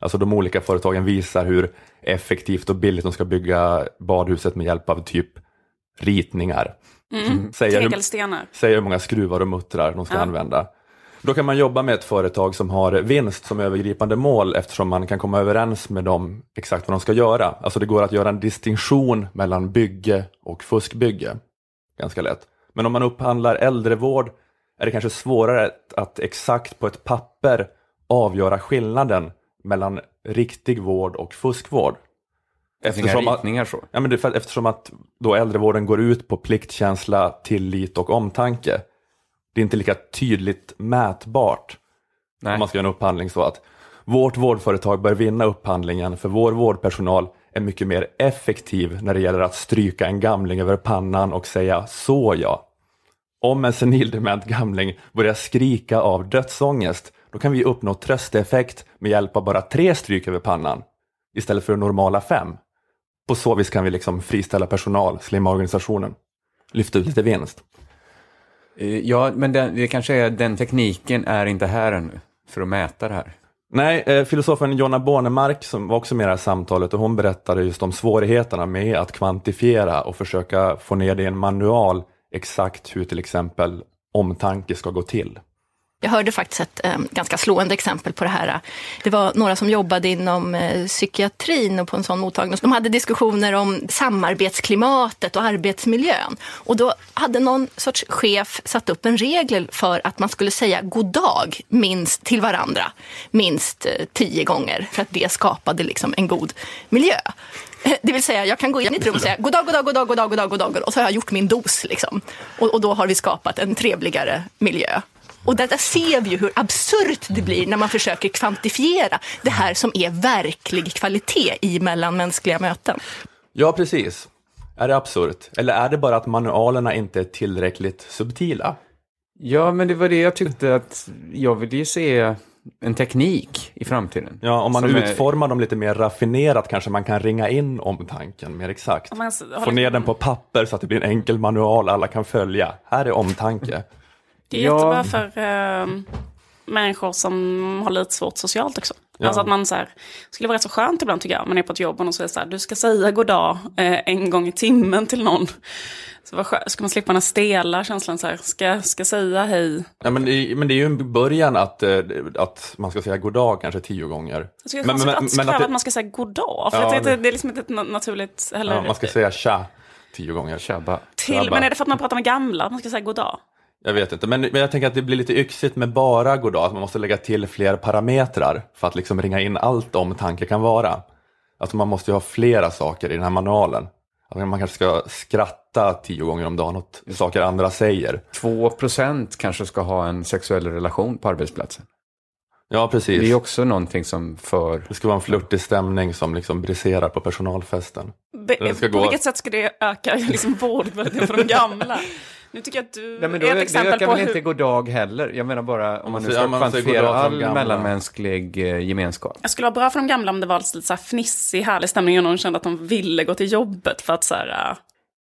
Alltså de olika företagen visar hur effektivt och billigt de ska bygga badhuset med hjälp av typ ritningar. Säger, hur, säger hur många skruvar och muttrar de ska Ja. använda. Då kan man jobba med ett företag som har vinst som övergripande mål eftersom man kan komma överens med dem exakt vad de ska göra. Alltså det går att göra en distinktion mellan bygge och fuskbygge. Ganska lätt. Men om man upphandlar äldrevård är det kanske svårare att, exakt på ett papper avgöra skillnaden mellan riktig vård och fuskvård. Inga att- ritningar så. Ja, men det eftersom att då äldrevården går ut på pliktkänsla, tillit och omtanke. Det är inte lika tydligt mätbart Nej. om man ska göra en upphandling så att vårt vårdföretag bör vinna upphandlingen för vår vårdpersonal är mycket mer effektiv när det gäller att stryka en gamling över pannan och säga så ja. Om en senildement gamling börjar skrika av dödsångest, då kan vi uppnå trösteffekt med hjälp av bara tre stryk över pannan istället för normala fem. På så vis kan vi liksom friställa personal, slimma organisationen, lyfta ut lite vinst. Eh, ja, men den, det kanske är den tekniken är inte här ännu för att mäta det här. Nej, eh, filosofen Jonna Bornemark som var också med i det här samtalet och hon berättade just om svårigheterna med att kvantifiera och försöka få ner det i en manual exakt hur till exempel omtanke ska gå till. Jag hörde faktiskt ett eh, ganska slående exempel på det här. Det var några som jobbade inom eh, psykiatrin och på en sån mottagning. De hade diskussioner om samarbetsklimatet och arbetsmiljön. Och då hade någon sorts chef satt upp en regel för att man skulle säga god dag minst till varandra minst eh, tio gånger för att det skapade liksom en god miljö. Eh, det vill säga, jag kan gå in i ett rum och säga god dag, god dag, god dag, god dag, god dag, god dag och så har jag gjort min dos. Liksom. Och, och då har vi skapat en trevligare miljö. Och där, där ser vi ju hur absurt det blir när man försöker kvantifiera det här som är verklig kvalitet i mellanmänskliga möten. Ja, precis. Är det absurt? Eller är det bara att manualerna inte är tillräckligt subtila? Ja, men det var det jag tyckte att jag ville ju se en teknik i framtiden. Ja, om man Som är- utformar dem lite mer raffinerat kanske man kan ringa in omtanken mer exakt. Få ner liksom- den på papper så att det blir en enkel manual alla kan följa. Här är omtanke. Det är Ja. jättebra för... eh, människor som har lite svårt socialt också. Ja. Alltså att man så här, skulle vara rätt så skönt ibland tycker jag, man är på ett jobb och någon säger så här, du ska säga god dag eh, en gång i timmen till någon. Så vad skönt, ska man slippa den här stela känslan så här, ska, ska säga hej. Ja, men, det, men det är ju en början att, eh, att man ska säga god dag kanske tio gånger. Jag tycker Men- men- konstigt men att det- att man ska säga god dag, för Ja, det- det är liksom inte ett na- naturligt, eller Ja, man ska säga tja tio gånger. Tjabba. till, men är det för att man pratar med gamla, att man ska säga god dag? Jag vet inte, men, men jag tänker att det blir lite yxigt med bara god dag, att man måste lägga till fler parametrar för att liksom ringa in allt om tanke kan vara. Alltså man måste ju ha flera saker i den här manualen. Alltså man kanske ska skratta tio gånger om dagen åt saker andra säger. 2% kanske ska ha en sexuell relation på arbetsplatsen. Ja, precis. Det är också någonting som för... Det ska vara en flörtig stämning som liksom briserar på personalfesten. Be, på gå- vilket sätt ska det öka liksom, vårdkvaliteten för de gamla? Nu tycker jag att du Nej, men då, är ett det exempel ökar på väl hur... inte god dag heller. Jag menar bara om man nu ska kvantifiera all mellanmänsklig eh, gemenskap. Jag skulle vara bra för de gamla om det var lite så här fnissig, härlig stämning och någon kände att de ville gå till jobbet för att så här, äh,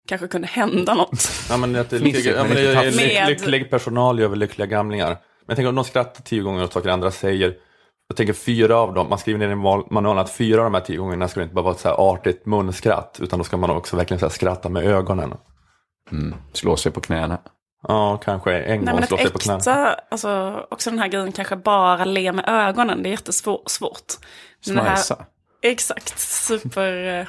kanske kunde hända något. Ja, men att det lycklig, ja, men det inte är taffligt. lyck, Med- lycklig personal gör väl lyckliga gamlingar. Men jag tänker om de skrattar tio gånger åt saker andra säger. Jag tänker fyra av dem, man skriver ner i val- manualen att fyra av de här tio gångerna ska det inte bara vara ett så här artigt munskratt. Utan då ska man också verkligen så här skratta med ögonen. Slå sig på knäna. Ja, kanske en Nej, gång slå sig på knät. äkta, alltså också den här grejen kanske bara le med ögonen, det är jättesvårt. Smajsa. Exakt, super eh,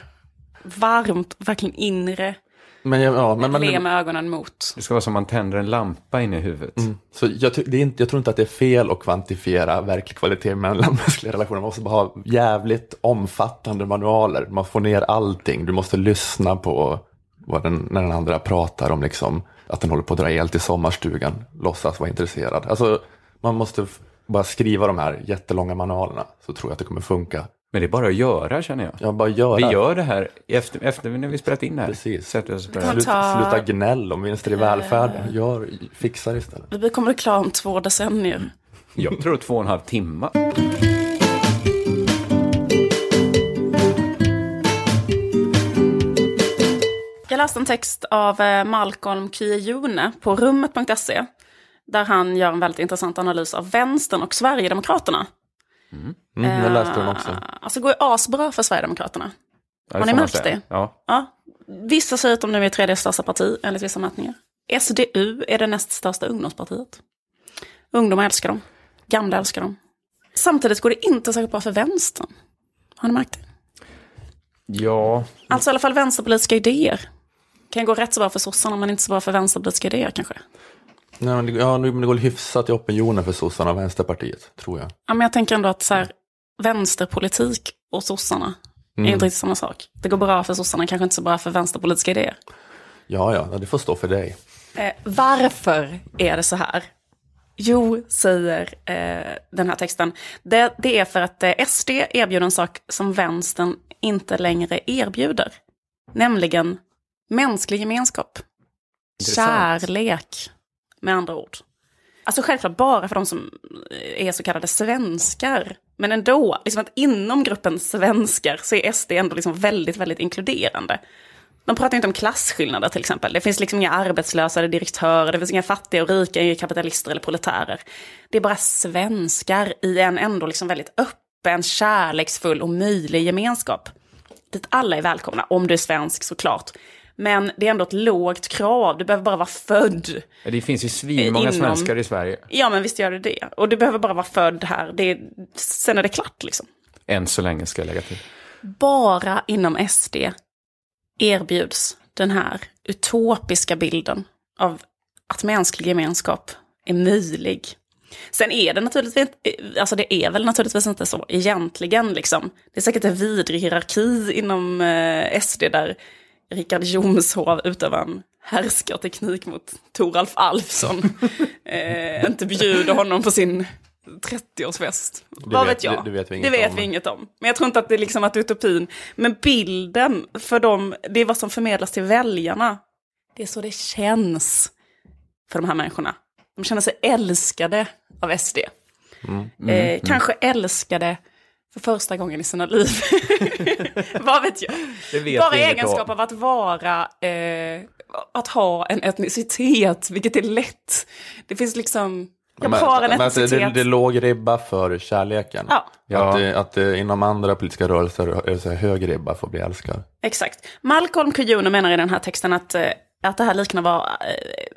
varmt, verkligen inre, Men, ja, ja, men, men, le med ögonen mot. Det ska vara som man tänder en lampa in i huvudet. Så jag, det är inte, jag tror inte att det är fel att kvantifiera verklig kvalitet mellan mänskliga relationer. Man måste bara ha jävligt omfattande manualer. Man får ner allting. Du måste lyssna på vad den, när den andra pratar om liksom, att den håller på att dra el till sommarstugan. Låtsas vara intresserad. Alltså, man måste bara skriva de här jättelånga manualerna. Så tror jag att det kommer funka. Men det är bara att göra känner jag. Jag bara göra. Vi gör det här efter, efter när vi spelat in det här. Precis. Sätter oss och kan börjar. Slut, ta- Sluta gnäll om vinster i välfärden. Gör, fixar istället. Vi kommer bli klara om två decennier. Jag tror två och en halv timme. Läste en text av eh, Malcolm Kyejune på rummet.se. Där han gör en väldigt intressant analys av vänstern och Sverigedemokraterna. Mm, jag läste den också. Eh, Alltså det går ju asbra för Sverigedemokraterna. Ja, Har ni märkt det? Ja. Ja. Vissa säger att de nu är tredje största parti, enligt vissa mätningar. SDU är det näst största ungdomspartiet. Ungdomar älskar dem. Gamla älskar dem. Samtidigt går det inte särskilt bra för vänstern. Har ni märkt det? ja, Alltså i alla fall vänsterpolitiska idéer. Kan gå rätt så bra för sossarna, men inte så bra för vänsterpolitiska idéer kanske. Nej, men det, ja, men det går hyfsat i opinionen för sossarna och Vänsterpartiet, tror jag. Ja, men jag tänker ändå att så här, vänsterpolitik och sossarna är inte riktigt samma sak. Det går bra för sossarna, kanske inte så bra för vänsterpolitiska idéer. Ja, ja, det får stå för dig. Eh, varför är det så här? Jo, säger eh, den här texten. Det, det är för att eh, SD erbjuder en sak som vänstern inte längre erbjuder. Nämligen mänsklig gemenskap. Intressant. Kärlek, med andra ord. Alltså självklart bara för de som är så kallade svenskar. Men ändå, liksom att inom gruppen svenskar så är SD ändå liksom väldigt, väldigt inkluderande. De pratar inte om klasskillnader till exempel. Det finns liksom inga arbetslösa eller direktörer, det finns inga fattiga och rika, inga kapitalister eller proletärer. Det är bara svenskar i en ändå liksom väldigt öppen, kärleksfull och möjlig gemenskap. Dit alla är välkomna, om du är svensk såklart. Men det är ändå ett lågt krav, du behöver bara vara född. det finns ju svinmånga Inom- svenskar i Sverige. Ja men visst gör det det. Och du behöver bara vara född här, det är, sen är det klart liksom. Än så länge ska jag lägga till. bara inom SD erbjuds den här utopiska bilden av att mänsklig gemenskap är möjlig. Sen är det naturligtvis, alltså det är väl naturligtvis inte så egentligen liksom. Det är säkert en vidrig hierarki inom eh, SD där Richard Jomshof utövar en härskarteknik mot Toralf Alfsson. eh, inte bjuder honom på sin 30-årsfest. Vad vet- vet jag? det- det vet vi det inget vet om. vi inget om. Men jag tror inte att det är liksom att utopin. Men bilden för dem, det är vad som förmedlas till väljarna. Det är så det känns för de här människorna. De känner sig älskade av SD. eh, Kanske älskade för första gången i sina liv. Vad vet jag? Det vet Bara egenskap om. av att vara, eh, att ha en etnicitet, vilket är lätt. Det finns liksom, Jag har en Men att det, det, etnicitet. det är låg ribba för kärleken. Ja. Ja. Att, det, att det, inom andra politiska rörelser är det så här hög ribba för att bli älskad. Exakt. Malcolm Kujuno menar i den här texten att, eh, att det här liknar vad eh,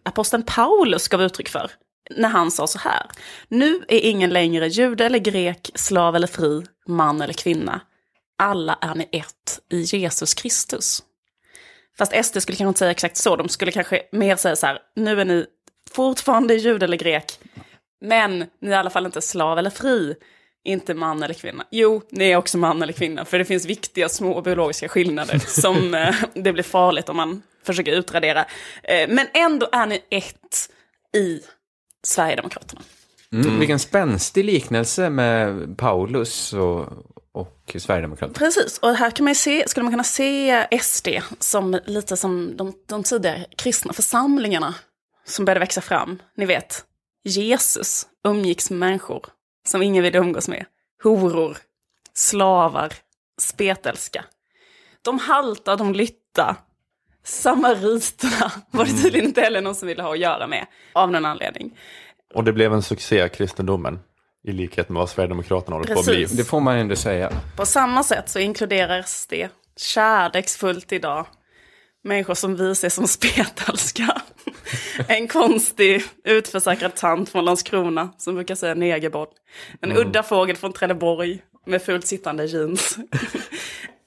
aposteln Paulus gav uttryck för. När han sa så här. Nu är ingen längre jude eller grek, slav eller fri, man eller kvinna. Alla är ni ett i Jesus Kristus. Fast SD skulle kanske inte säga exakt så. De skulle kanske mer säga så här. Nu är ni fortfarande jude eller grek. Men ni är i alla fall inte slav eller fri. Inte man eller kvinna. Jo, ni är också man eller kvinna. För det finns viktiga små biologiska skillnader som eh, det blir farligt om man försöker utradera. Eh, men ändå är ni ett i Sverigedemokraterna. Mm. Vilken spänstig liknelse med Paulus och, och Sverigedemokraterna. Precis, och här kan man ju se, skulle man kunna se SD som lite som de, de tidigare kristna församlingarna som började växa fram. Ni vet, Jesus umgicks med människor som ingen ville umgås med. Horor, slavar, spetälska. De halta, de lytta. Samariterna var det tydligen inte heller någon som ville ha att göra med, av någon anledning. Och det blev en succé, kristendomen. I likhet med vad Sverigedemokraterna håller på att bli. Precis. Det får man ändå säga. På samma sätt så inkluderas det kärleksfullt idag människor som vi ser som spetälska. En konstig utförsäkrad tant från Landskrona som brukar säga negerboll. En udda fågel från Trelleborg med fullt sittande jeans.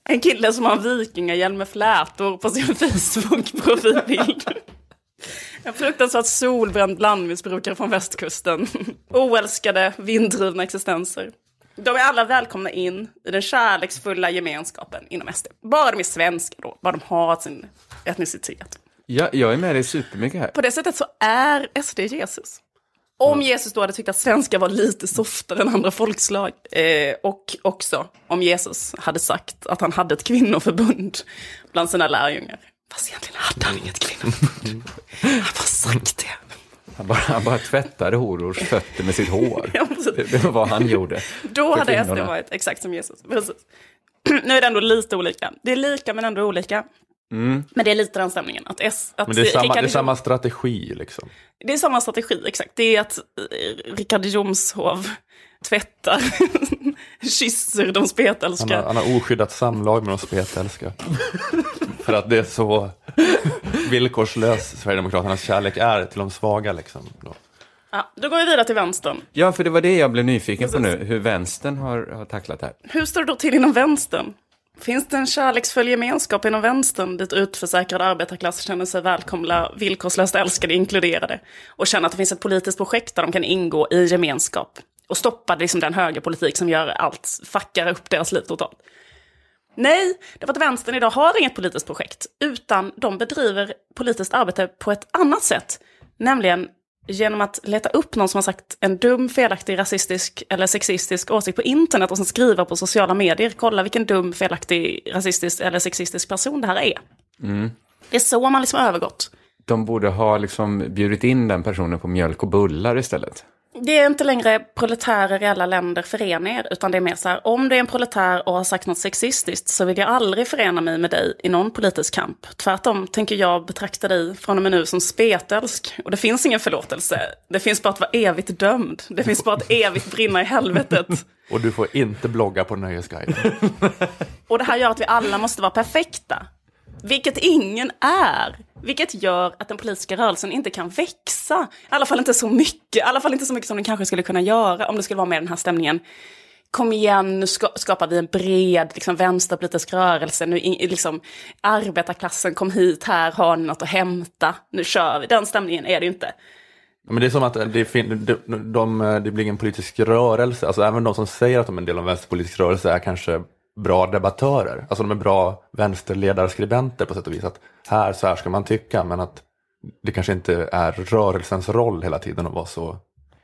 En kille som har vikingahjälm med flätor på sin Facebook-profilbild. En fruktansvärt solbränd blandmissbrukare från västkusten. Oälskade, vinddrivna existenser. De är alla välkomna in i den kärleksfulla gemenskapen inom SD. Bara de är svenska då, bara de har sin etnicitet. Ja, jag är med dig supermycket här. På det sättet så är SD Jesus. Om Jesus då hade tyckt att svenskar var lite softare än andra folkslag. Eh, och också om Jesus hade sagt att han hade ett kvinnoförbund bland sina lärjungar. Fast egentligen hade han inget kvinnoförbund. Han har bara sagt det. Han bara, han bara tvättade horors fötter med sitt hår. Ja. Det, det var vad han gjorde. Då hade SD varit exakt som Jesus. Precis. nu är det ändå lite olika. Det är lika men ändå olika. Men det är lite den stämningen. Att S, att Men det är samma, Richard det är samma strategi liksom. Det är samma strategi, exakt. Det är att eh, Richard Jomshov tvättar, kysser de Han har, spetälska. han har oskyddat samlag med de spetälska. För att det är så villkorslös Sverigedemokraternas kärlek är till de svaga liksom. Då. Ja, då går vi vidare till vänstern. Ja, för det var det jag blev nyfiken på nu, hur vänstern har, har tacklat det här. Hur står det då till inom vänstern? Finns det en kärleksfull gemenskap inom vänstern dit utförsäkrad arbetarklass känner sig välkomna, villkorslöst älskade, inkluderade och känner att det finns ett politiskt projekt där de kan ingå i gemenskap och stoppa liksom den högerpolitik som gör allt, fuckar upp deras liv totalt? Nej, det var att vänstern idag har inget politiskt projekt, utan de bedriver politiskt arbete på ett annat sätt. Nämligen genom att leta upp någon som har sagt en dum, felaktig, rasistisk eller sexistisk åsikt på internet och sen skriva på sociala medier. Kolla vilken dum, felaktig, rasistisk eller sexistisk person det här är. Det är så man liksom har övergått. De borde ha liksom bjudit in den personen på mjölk och bullar istället. Det är inte längre proletärer i alla länder förena er, utan det är mer så här, om du är en proletär och har sagt något sexistiskt så vill jag aldrig förena mig med dig i någon politisk kamp. Tvärtom tänker jag betrakta dig från och med nu som spetälsk. Och det finns ingen förlåtelse. Det finns bara att vara evigt dömd. Det finns bara att evigt brinna i helvetet. Och du får inte blogga på Nöjesguiden. Och det här gör att vi alla måste vara perfekta. Vilket ingen är. Vilket gör att den politiska rörelsen inte kan växa. I alla fall inte så mycket. I alla fall inte så mycket som den kanske skulle kunna göra om det skulle vara med den här stämningen. Kom igen, nu ska, skapar vi en bred liksom, vänsterpolitisk rörelse. Nu, liksom, arbetarklassen, kom hit, här har ni något att hämta. Nu kör vi. Den stämningen är det ju inte. Men det är som att eh, det, fin- de, de, eh, det blir ingen politisk rörelse. Alltså även de som säger att de är en del av en vänsterpolitisk rörelse är kanske bra debattörer. Alltså de är bra vänsterledarskribenter på sätt och vis. Att här, så här ska man tycka, men att det kanske inte är rörelsens roll hela tiden att vara så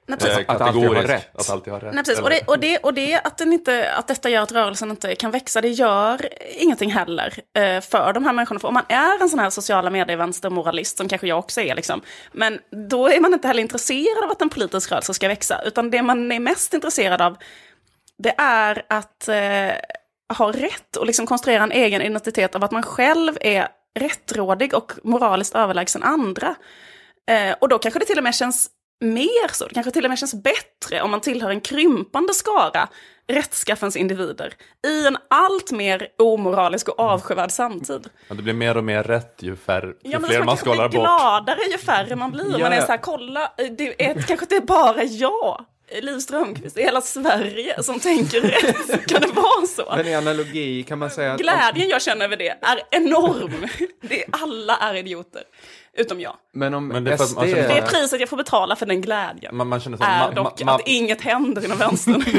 Nej, precis. eh, Att alltid ha rätt. Att alltid ha rätt. Nej, precis. Och, det, och, det, och det att, den inte, att detta gör att rörelsen inte kan växa, det gör ingenting heller eh, för de här människorna. För om man är en sån här sociala medier-vänstermoralist, som kanske jag också är, liksom, men då är man inte heller intresserad av att en politisk rörelse ska växa. Utan det man är mest intresserad av, det är att eh, ha rätt och liksom konstruera en egen identitet av att man själv är rättrådig och moraliskt överlägsen andra. Eh, och då kanske det till och med känns mer så, det kanske till och med känns bättre om man tillhör en krympande skara rättskaffens individer i en allt mer omoralisk och avskyvärd samtid. Ja, det blir mer och mer rätt ju, färre, ju Ja, men fler man man blir skalar bort. gladare ju färre man blir. Ja, man är så här, kolla, det är, kanske inte är bara jag, Liv Strömquist, i hela Sverige som tänker rätt. Kan det vara så? Men i analogi kan man säga att... Glädjen jag känner över det är enorm. Det är, alla är idioter, utom jag. Men om Men det är för att SD... man känner- Det är priset jag får betala för den glädjen. Man, man känner så, är ma- dock ma- ma- att inget händer inom vänstern.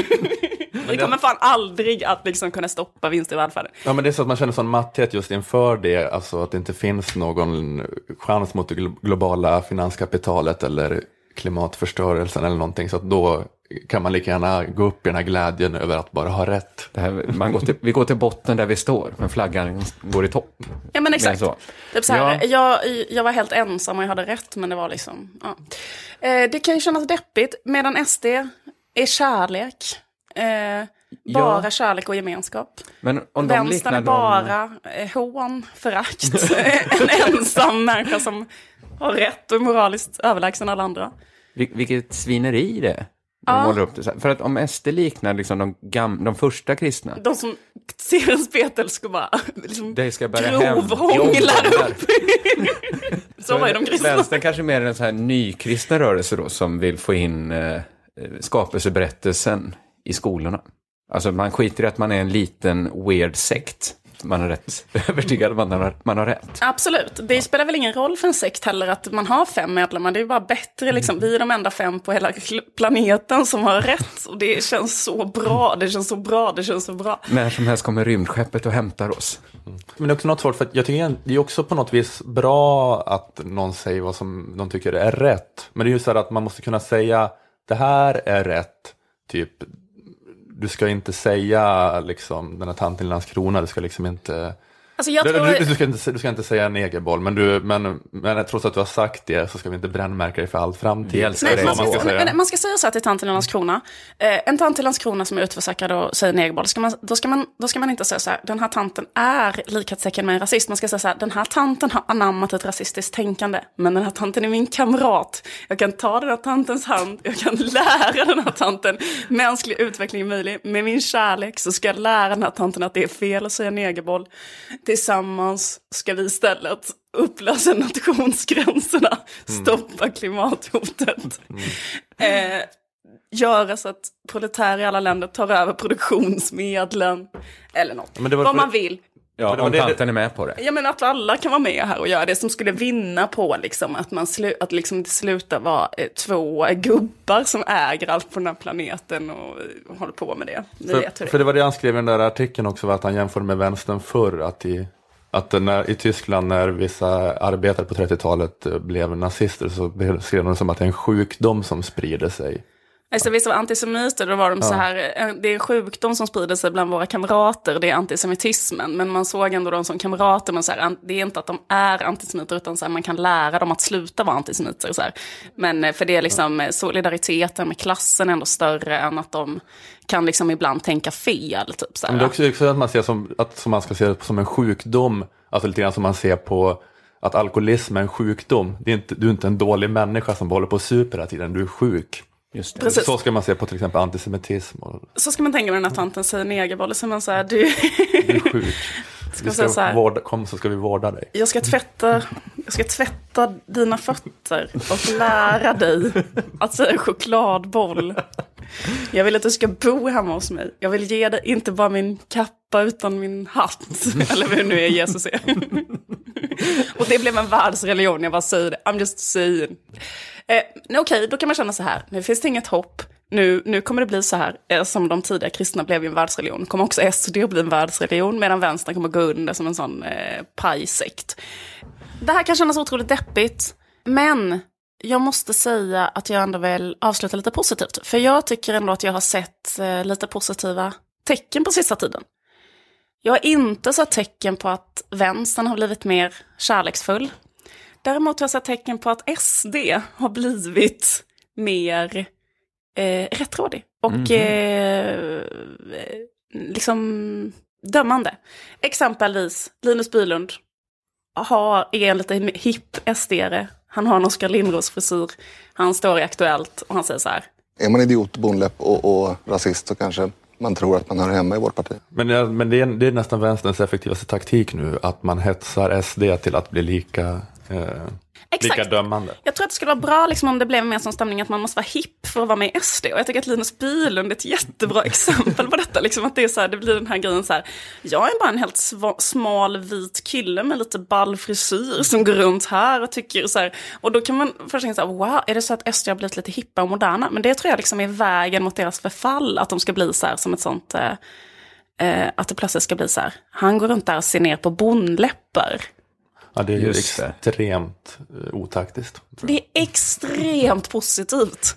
Vi kommer fan aldrig att liksom kunna stoppa vinst i välfärden. Ja, men det är så att man känner sån matthet just inför det, alltså att det inte finns någon chans mot det glo- globala finanskapitalet eller klimatförstörelsen eller någonting, så att då kan man lika gärna gå upp i den här glädjen över att bara ha rätt. Det här, man går till, vi går till botten där vi står, men flaggan går i topp. Ja men exakt. så. Typ så här, Ja. jag, jag var helt ensam och jag hade rätt men det var liksom, ja. eh, Det kan ju kännas deppigt medan SD är kärlek. Eh, bara kärlek och gemenskap. Men om de Vänstern är bara eh, hån, förakt. en ensam människa som har rätt och är moraliskt överlägsen alla andra. Vil- Vilket svineri det är. de Ja. det. För att om SD liknar liksom de, gam, de första kristna, De som ser en spetälsk och bara liksom det ska hem. grovhånglar upp. Så var ju de kristna. Vänstern kanske mer är en så här nykristna rörelse då, som vill få in eh, skapelseberättelsen i skolorna. Alltså man skiter i att man är en liten weird sekt. Man är rätt övertygad om att man har, man har rätt. Absolut. Det spelar väl ingen roll för en sekt heller att man har fem medlemmar. Det är bara bättre, liksom. vi är de enda fem på hela planeten som har rätt. Och det känns så bra, det känns så bra, det känns så bra. När som helst kommer rymdskeppet och hämtar oss. Men det är också något svårt, för att jag tycker det är också på något vis bra att någon säger vad som de tycker är rätt. Men det är ju så här att man måste kunna säga, det här är rätt, typ, du ska inte säga liksom den här tanten i Landskrona, du ska liksom inte Alltså jag du, tror... du, du, ska inte, du ska inte säga negerboll, men, du, men, men trots att du har sagt det så ska vi inte brännmärka dig för all framtid. Älskar Nej, det. man, vad man ska, ska säga. men, man ska säga så här till tanten i Landskrona. Eh, en tant i Landskrona som är utförsäkrad och säger negerboll, ska man, då, ska man, då ska man inte säga så här, den här tanten är likhetstecken med en rasist. Man ska säga så här, den här tanten har anammat ett rasistiskt tänkande, men den här tanten är min kamrat. Jag kan ta den här tantens hand, jag kan lära den här tanten mänsklig utveckling är möjlig. Med min kärlek så ska jag lära den här tanten att det är fel att säga negerboll. Tillsammans ska vi istället upplösa nationsgränserna, stoppa klimathotet. Eh, göra så att proletärer i alla länder tar över produktionsmedlen. Eller något. Vad man vill. Ja, om det- tanten är med på det. Jag menar att alla kan vara med här och göra det som skulle vinna på liksom, att, man slu- att liksom det slutar vara eh, två gubbar som äger allt på den här planeten och, och håller på med det. Ni vet hur För, det för det var det han skrev i den där artikeln också, att han jämförde med vänstern förr. Att i, att när, i Tyskland när vissa arbetare på 30-talet eh, blev nazister så skrev de som att det är en sjukdom som sprider sig. Alltså, vissa var antisemiter, då var de så här, eh, det är en sjukdom som sprider sig bland våra kamrater, det är antisemitismen. Men man såg ändå dem som kamrater, men så här, det är inte att de är antisemiter, utan så här, man kan lära dem att sluta vara antisemiter. Så här. Men eh, för det är liksom, eh, solidariteten med klassen är ändå större än att de kan liksom ibland tänka fel. Typ, så här. Men det är också, att man ser som, att som man ska se som en sjukdom, alltså lite grann som man ser på att alkoholism är en sjukdom. Det är inte, du är inte en dålig människa som håller på och super hela tiden, du är sjuk. Just det. Precis. Så ska man se på till exempel antisemitism. Och, Så ska man tänka med den här tanten säger negerboll, så man säger du, du är sjuk. ska Vi säga så ska här, vårda, kom så ska vi vårda dig. jag ska, tvätta, jag ska tvätta dina fötter och lära dig att säga chokladboll. Jag vill att du ska bo hemma hos mig. Jag vill ge dig inte bara min kappa utan min hatt. Eller vem nu är Jesus är. Och det blev en världsreligion, jag bara säger det. I'm just saying. Eh, Okej, Okej, då kan man känna så här. Nu finns det inget hopp. Nu, nu kommer det bli så här, eh, som de tidiga kristna blev en världsreligion. kommer också SD att bli en världsreligion, medan vänstern kommer gå under som en sån eh, pajsekt. Det här kan kännas otroligt deppigt, men jag måste säga att jag ändå vill avsluta lite positivt. För jag tycker ändå att jag har sett eh, lite positiva tecken på sista tiden. Jag har inte sett tecken på att vänstern har blivit mer kärleksfull. Däremot har jag sett tecken på att SD har blivit mer eh, rättrådig och eh, liksom dömande. Exempelvis Linus Bylund har, är en lite hipp SD-are. Han har en Oskar Lindros-frisyr. Han står i Aktuellt och han säger så här. Är man idiot, bonläpp och, och rasist så kanske man tror att man hör hemma i vårt parti. Men, det, men det, är, det är nästan vänsterns effektivaste taktik nu, att man hetsar SD till att bli lika, eh, lika Exakt. dömande. Jag tror att det skulle vara bra liksom, om det blev mer som stämning att man måste vara hipp för att vara med i SD. Och jag tycker att Linus Bylund är ett jättebra exempel på detta. Liksom, att det, är så här, det blir den här grejen så här. Jag är bara en helt smal vit kille med lite ball frisyr som går runt här och tycker så här. Och då kan man först tänka så här, wow, är det så att SD har blivit lite hippa och moderna? Men det tror jag liksom är vägen mot deras förfall. Att de ska bli så här som ett sånt... Eh, eh, att det plötsligt ska bli så här. Han går runt där och ser ner på bondläppar. Ja, det är ju extremt eh, otaktiskt. Det är extremt positivt.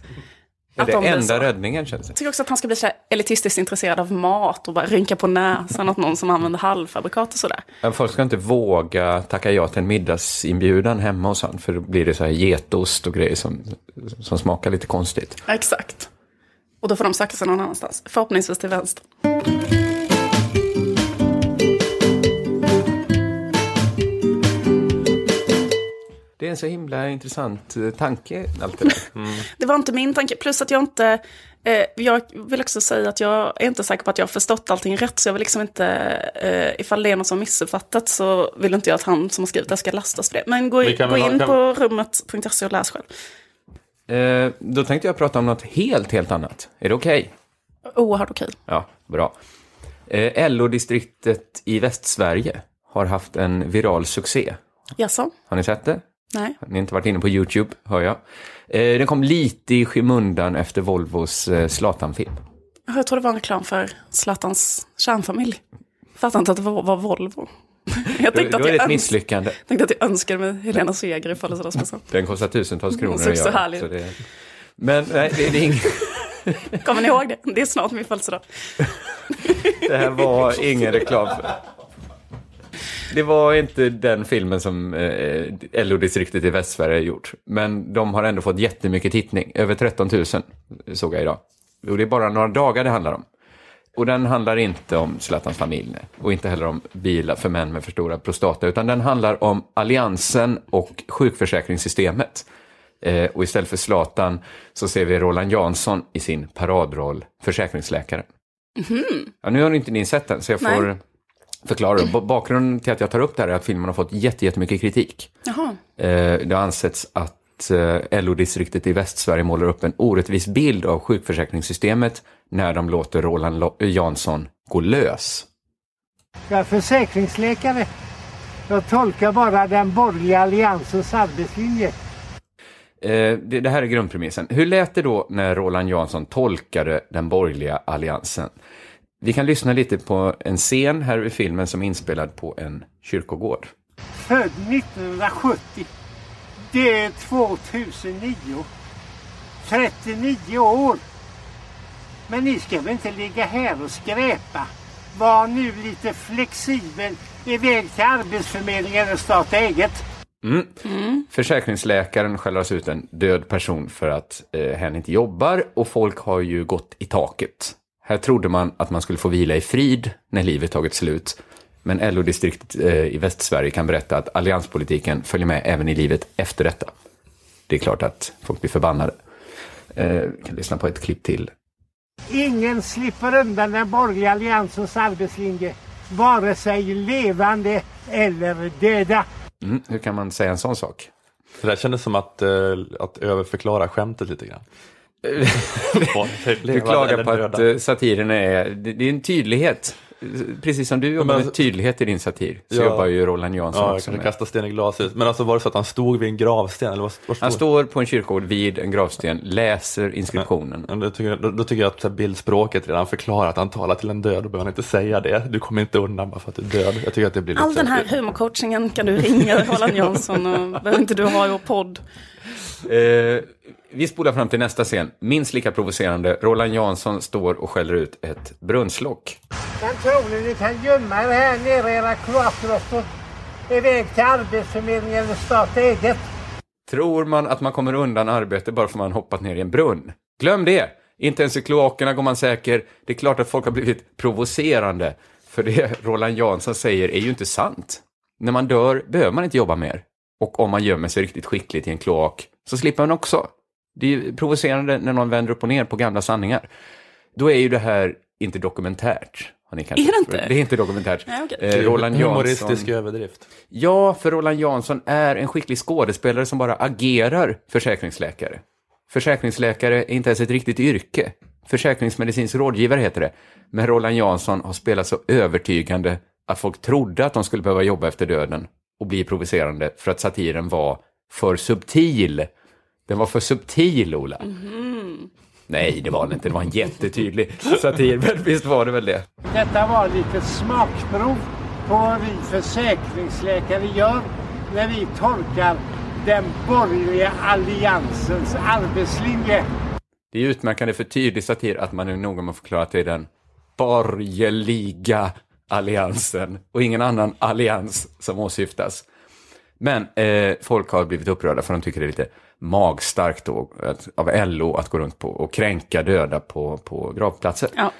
Är Att det de blir enda så. räddningen känns det. Jag tycker också att han ska bli så här elitistiskt intresserad av mat och bara rynka på näsan åt någon som använder halvfabrikat och sådär. Men Folk ska inte våga tacka ja till en middagsinbjudan hemma hos han, för då blir det så här getost och grejer som, som smakar lite konstigt. Exakt. Och då får de söka sig någon annanstans. Förhoppningsvis till vänster. Det är en så himla intressant eh, tanke, allt det där. Det var inte min tanke. Plus att jag inte... Eh, jag vill också säga att jag är inte säker på att jag har förstått allting rätt. Så jag vill liksom inte... Eh, ifall det är något som missuppfattat så vill inte jag att han som har skrivit det ska lastas för det. Men gå, kan gå in på rummet.se och läs själv. Eh, då tänkte jag prata om något helt, helt annat. Är det okej? Oerhört okej. Ja, bra. Eh, LO-distriktet i Västsverige har haft en viral succé. Jaså? Har ni sett det? Nej. Ni har inte varit inne på YouTube, hör jag. Eh, den kom lite i skymundan efter Volvos eh, Zlatan-film. Jag tror det var en reklam för Zlatans kärnfamilj. Fattar inte att det var, var Volvo. Jag tänkte då att, är det jag ett misslyckande. tänkte att jag önskade mig Helena Seger i födelsedagspresent. Den kostar tusentals kronor såg att så göra. Så det... Men nej, det, det, är ing... Kommer ni ihåg det? Det är snart min födelsedag. det här var ingen reklam. För... Det var inte den filmen som eh, LO-distriktet i Västsverige gjort. Men de har ändå fått jättemycket tittning. Över 13 000 såg jag idag. Och det är bara några dagar det handlar om. Och den handlar inte om Zlatans familj, och inte heller om bilar för män med för stora prostata, utan den handlar om alliansen och sjukförsäkringssystemet. Eh, och istället för Zlatan så ser vi Roland Jansson i sin paradroll, försäkringsläkare. Ja, nu har inte ni sett den, så jag får Nej. Förklara. B- Bakgrunden till att jag tar upp det här är att filmen har fått jätte- jättemycket kritik. Jaha. Eh, det har ansetts att eh, LO-distriktet i Västsverige målar upp en orättvis bild av sjukförsäkringssystemet när de låter Roland Lo- Jansson gå lös. Jag är försäkringsläkare. Jag tolkar bara den borgerliga alliansens arbetslinje. Eh, det, det här är grundpremissen. Hur lät det då när Roland Jansson tolkade den borgerliga alliansen? Vi kan lyssna lite på en scen här i filmen som är inspelad på en kyrkogård. Född 1970. Det är 2009. 39 år. Men ni ska väl inte ligga här och skräpa? Var nu lite flexibel. Iväg till Arbetsförmedlingen och starta eget. Försäkringsläkaren skäller ut en död person för att eh, hen inte jobbar och folk har ju gått i taket. Här trodde man att man skulle få vila i frid när livet tagit slut. Men LO-distriktet eh, i Västsverige kan berätta att allianspolitiken följer med även i livet efter detta. Det är klart att folk blir förbannade. Eh, vi kan lyssna på ett klipp till. Ingen slipper undan den borgerliga alliansens arbetslinje. Vare sig levande eller döda. Mm, hur kan man säga en sån sak? Det där kändes som att, eh, att överförklara skämtet lite grann. Du klagar på att eh, satiren är, det, är en tydlighet. Precis som du jobbar Men med alltså- tydlighet i din satir, så Ja. jobbar ju Roland Jansson Ja, jag också med. kasta sten i glashuset. Men alltså var det så att han stod vid en gravsten? Eller vad Han stod? står på en kyrkogård vid en gravsten, läser inskriptionen. Ja, Då tycker, jag, då, då tycker jag att här, bildspråket redan förklarar att han talar till en död. Då behöver han inte säga det. Du kommer inte undan bara för att du är död. Jag tycker att det blir lite All den här humorcoachingen kan du ringa Roland Jansson och behöver inte du ha i vår podd. Eh, vi spolar fram till nästa scen. Minst lika provocerande. Roland Jansson står och skäller ut ett brunnslock. Men tror ni ni kan gömma er här nere i era kloakgrottor? Iväg till Arbetsförmedlingen eller starta eget? Tror man att man kommer undan arbete bara för att man hoppat ner i en brunn? Glöm det! Inte ens i kloakerna går man säker. Det är klart att folk har blivit provocerande. För det Roland Jansson säger är ju inte sant. När man dör behöver man inte jobba mer. Och om man gömmer sig riktigt skickligt i en kloak så slipper man också. Det är provocerande när någon vänder upp och ner på gamla sanningar. Då är ju det här inte dokumentärt. Har ni kanske Är det inte? Det är inte dokumentärt. Nej, okej. Eh, Roland Humoristisk överdrift. Ja, för Roland Jansson är en skicklig skådespelare som bara agerar försäkringsläkare. Försäkringsläkare är inte ens ett riktigt yrke. Försäkringsmedicinsk rådgivare heter det. Men Roland Jansson har spelat så övertygande att folk trodde att de skulle behöva jobba efter döden och bli provocerande för att satiren var för subtil. Den var för subtil, Ola. Nej, det var den inte. Det var en jättetydlig satir, men visst var det väl det? Detta var lite smakprov på vad vi försäkringsläkare gör när vi tolkar den borgerliga alliansens arbetslinje. Det är utmärkande för tydlig satir att man är noga med att förklara att det är den borgerliga alliansen och ingen annan allians som åsyftas. Men eh, folk har blivit upprörda för de tycker det är lite magstarkt då, att, av LO att gå runt på och kränka döda på, på gravplatser. Ja.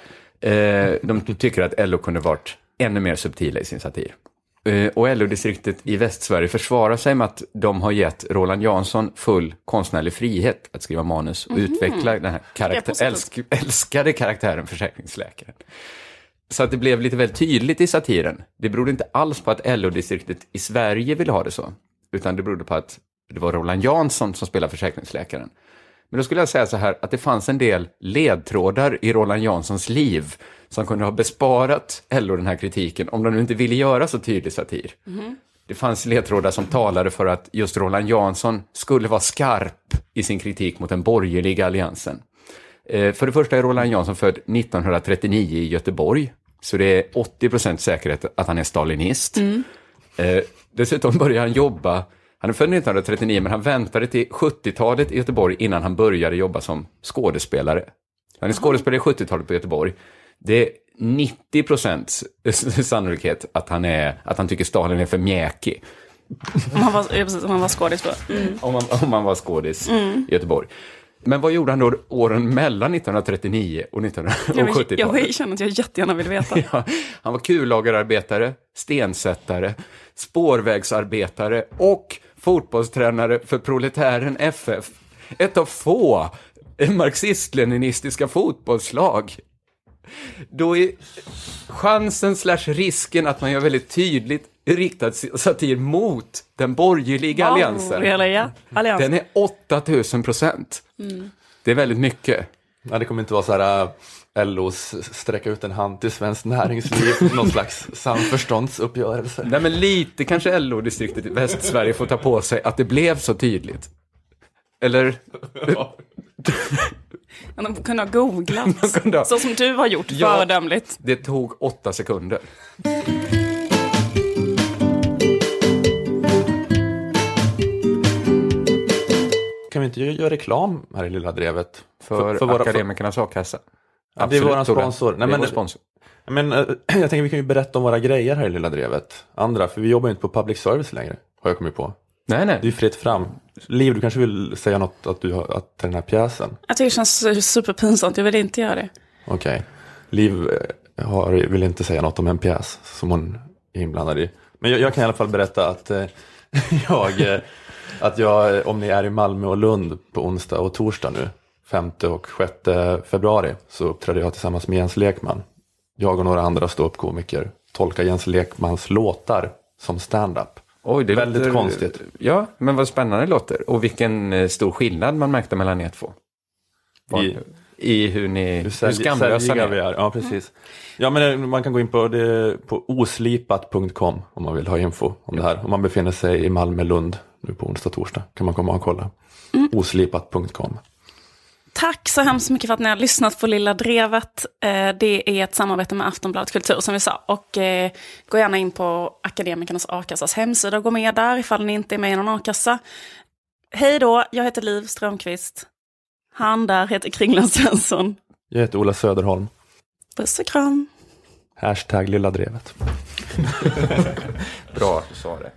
Eh, de tycker att LO kunde varit ännu mer subtila i sin satir. Eh, och LO-distriktet i Västsverige försvarar sig med att de har gett Roland Jansson full konstnärlig frihet att skriva manus och utveckla den här karaktär, älsk, älskade karaktären försäkringsläkaren. Så att det blev lite väl tydligt i satiren. Det berodde inte alls på att LO-distriktet i Sverige ville ha det så, utan det berodde på att det var Roland Jansson som spelade försäkringsläkaren. Men då skulle jag säga så här att det fanns en del ledtrådar i Roland Janssons liv som kunde ha besparat LO den här kritiken om de nu inte ville göra så tydlig satir. Det fanns ledtrådar som talade för att just Roland Jansson skulle vara skarp i sin kritik mot den borgerliga alliansen. Eh, För det första är Roland Jansson född 1939 i Göteborg, så det är 80% säkerhet att han är stalinist. Eh, dessutom började han jobba, han är född 1939 men han väntade till 70-talet i Göteborg innan han började jobba som skådespelare. Han är skådespelare i 70-talet på Göteborg. Det är 90 procents sannolikhet att han, är, att han tycker Stalin är för mjäkig. Om han var, precis, om han var skådis då. Mm. Om man, om man var skådis i Göteborg. Men vad gjorde han då åren mellan 1939 och, 1900 och Jag, vill, 70-talet? jag känner att jag jättegärna vill veta. Ja, han var kullagerarbetare, stensättare, spårvägsarbetare och fotbollstränare för Proletären FF. Ett av få marxist-leninistiska fotbollslag. Då är chansen slash risken att man gör väldigt tydligt riktad satir mot den borgerliga alliansen. Borgerliga alliansen. Den är 8000 procent. Det är väldigt mycket. Ja, det kommer inte vara så här äh, LOs sträcka ut en hand till svenskt näringsliv, någon slags samförståndsuppgörelse. Nej, men lite kanske LO-distriktet i Västsverige får ta på sig att det blev så tydligt. Eller? Men de kunde ha googlat. De kunde ha- Så som du har gjort, Ja. föredömligt. Det tog åtta sekunder. Kan vi inte gö- göra reklam här i Lilla Drevet? För, för våra- Akademikernas a-kassa. Ja, det är Absolut, vår sponsor. Nej, är men- vår sponsor. Men, eh, jag tänker vi kan ju berätta om våra grejer här i Lilla Drevet. Andra, för vi jobbar ju inte på public service längre, har jag kommit på. Nej, Det är nej. ju fritt fram. Liv, du kanske vill säga något att du har, att den här pjäsen? Jag tycker det känns superpinsamt, jag vill inte göra det. Okej. Liv eh, har, vill inte säga något om en pjäs som hon är inblandad i. Men jag, jag kan i alla fall berätta att eh, jag, eh, att jag, om ni är i Malmö och Lund på onsdag och torsdag nu, 5 och 6 februari, så uppträder jag tillsammans med Jens Lekman. Jag och några andra ståuppkomiker tolkar Jens Lekmans låtar som stand-up. Oj, det Väldigt låter- konstigt. Ja, men vad spännande det låter. Och vilken eh, stor skillnad man märkte mellan er två. Var- I- I hur ni, Hur hur skamlösa ni säljiga vi är. är. Ja, precis. Ja, men eh, man kan gå in på, det, på oslipat.com om man vill ha info om det här. Om man befinner sig i Malmö, Lund nu på onsdag, torsdag kan man komma och kolla. Oslipat.com. Tack så hemskt mycket för att ni har lyssnat på Lilla Drevet. Eh, Det är ett samarbete med Aftonbladet Kultur som vi sa. Och eh, gå gärna in på Akademikernas a-kassas hemsida och gå med där ifall ni inte är med i någon a-kassa. Hej då, jag heter Liv Strömqvist. Han där heter Kringland Svensson. Jag heter Ola Söderholm. Puss och kram. Hashtag Lilla Drevet. Bra att du sa det.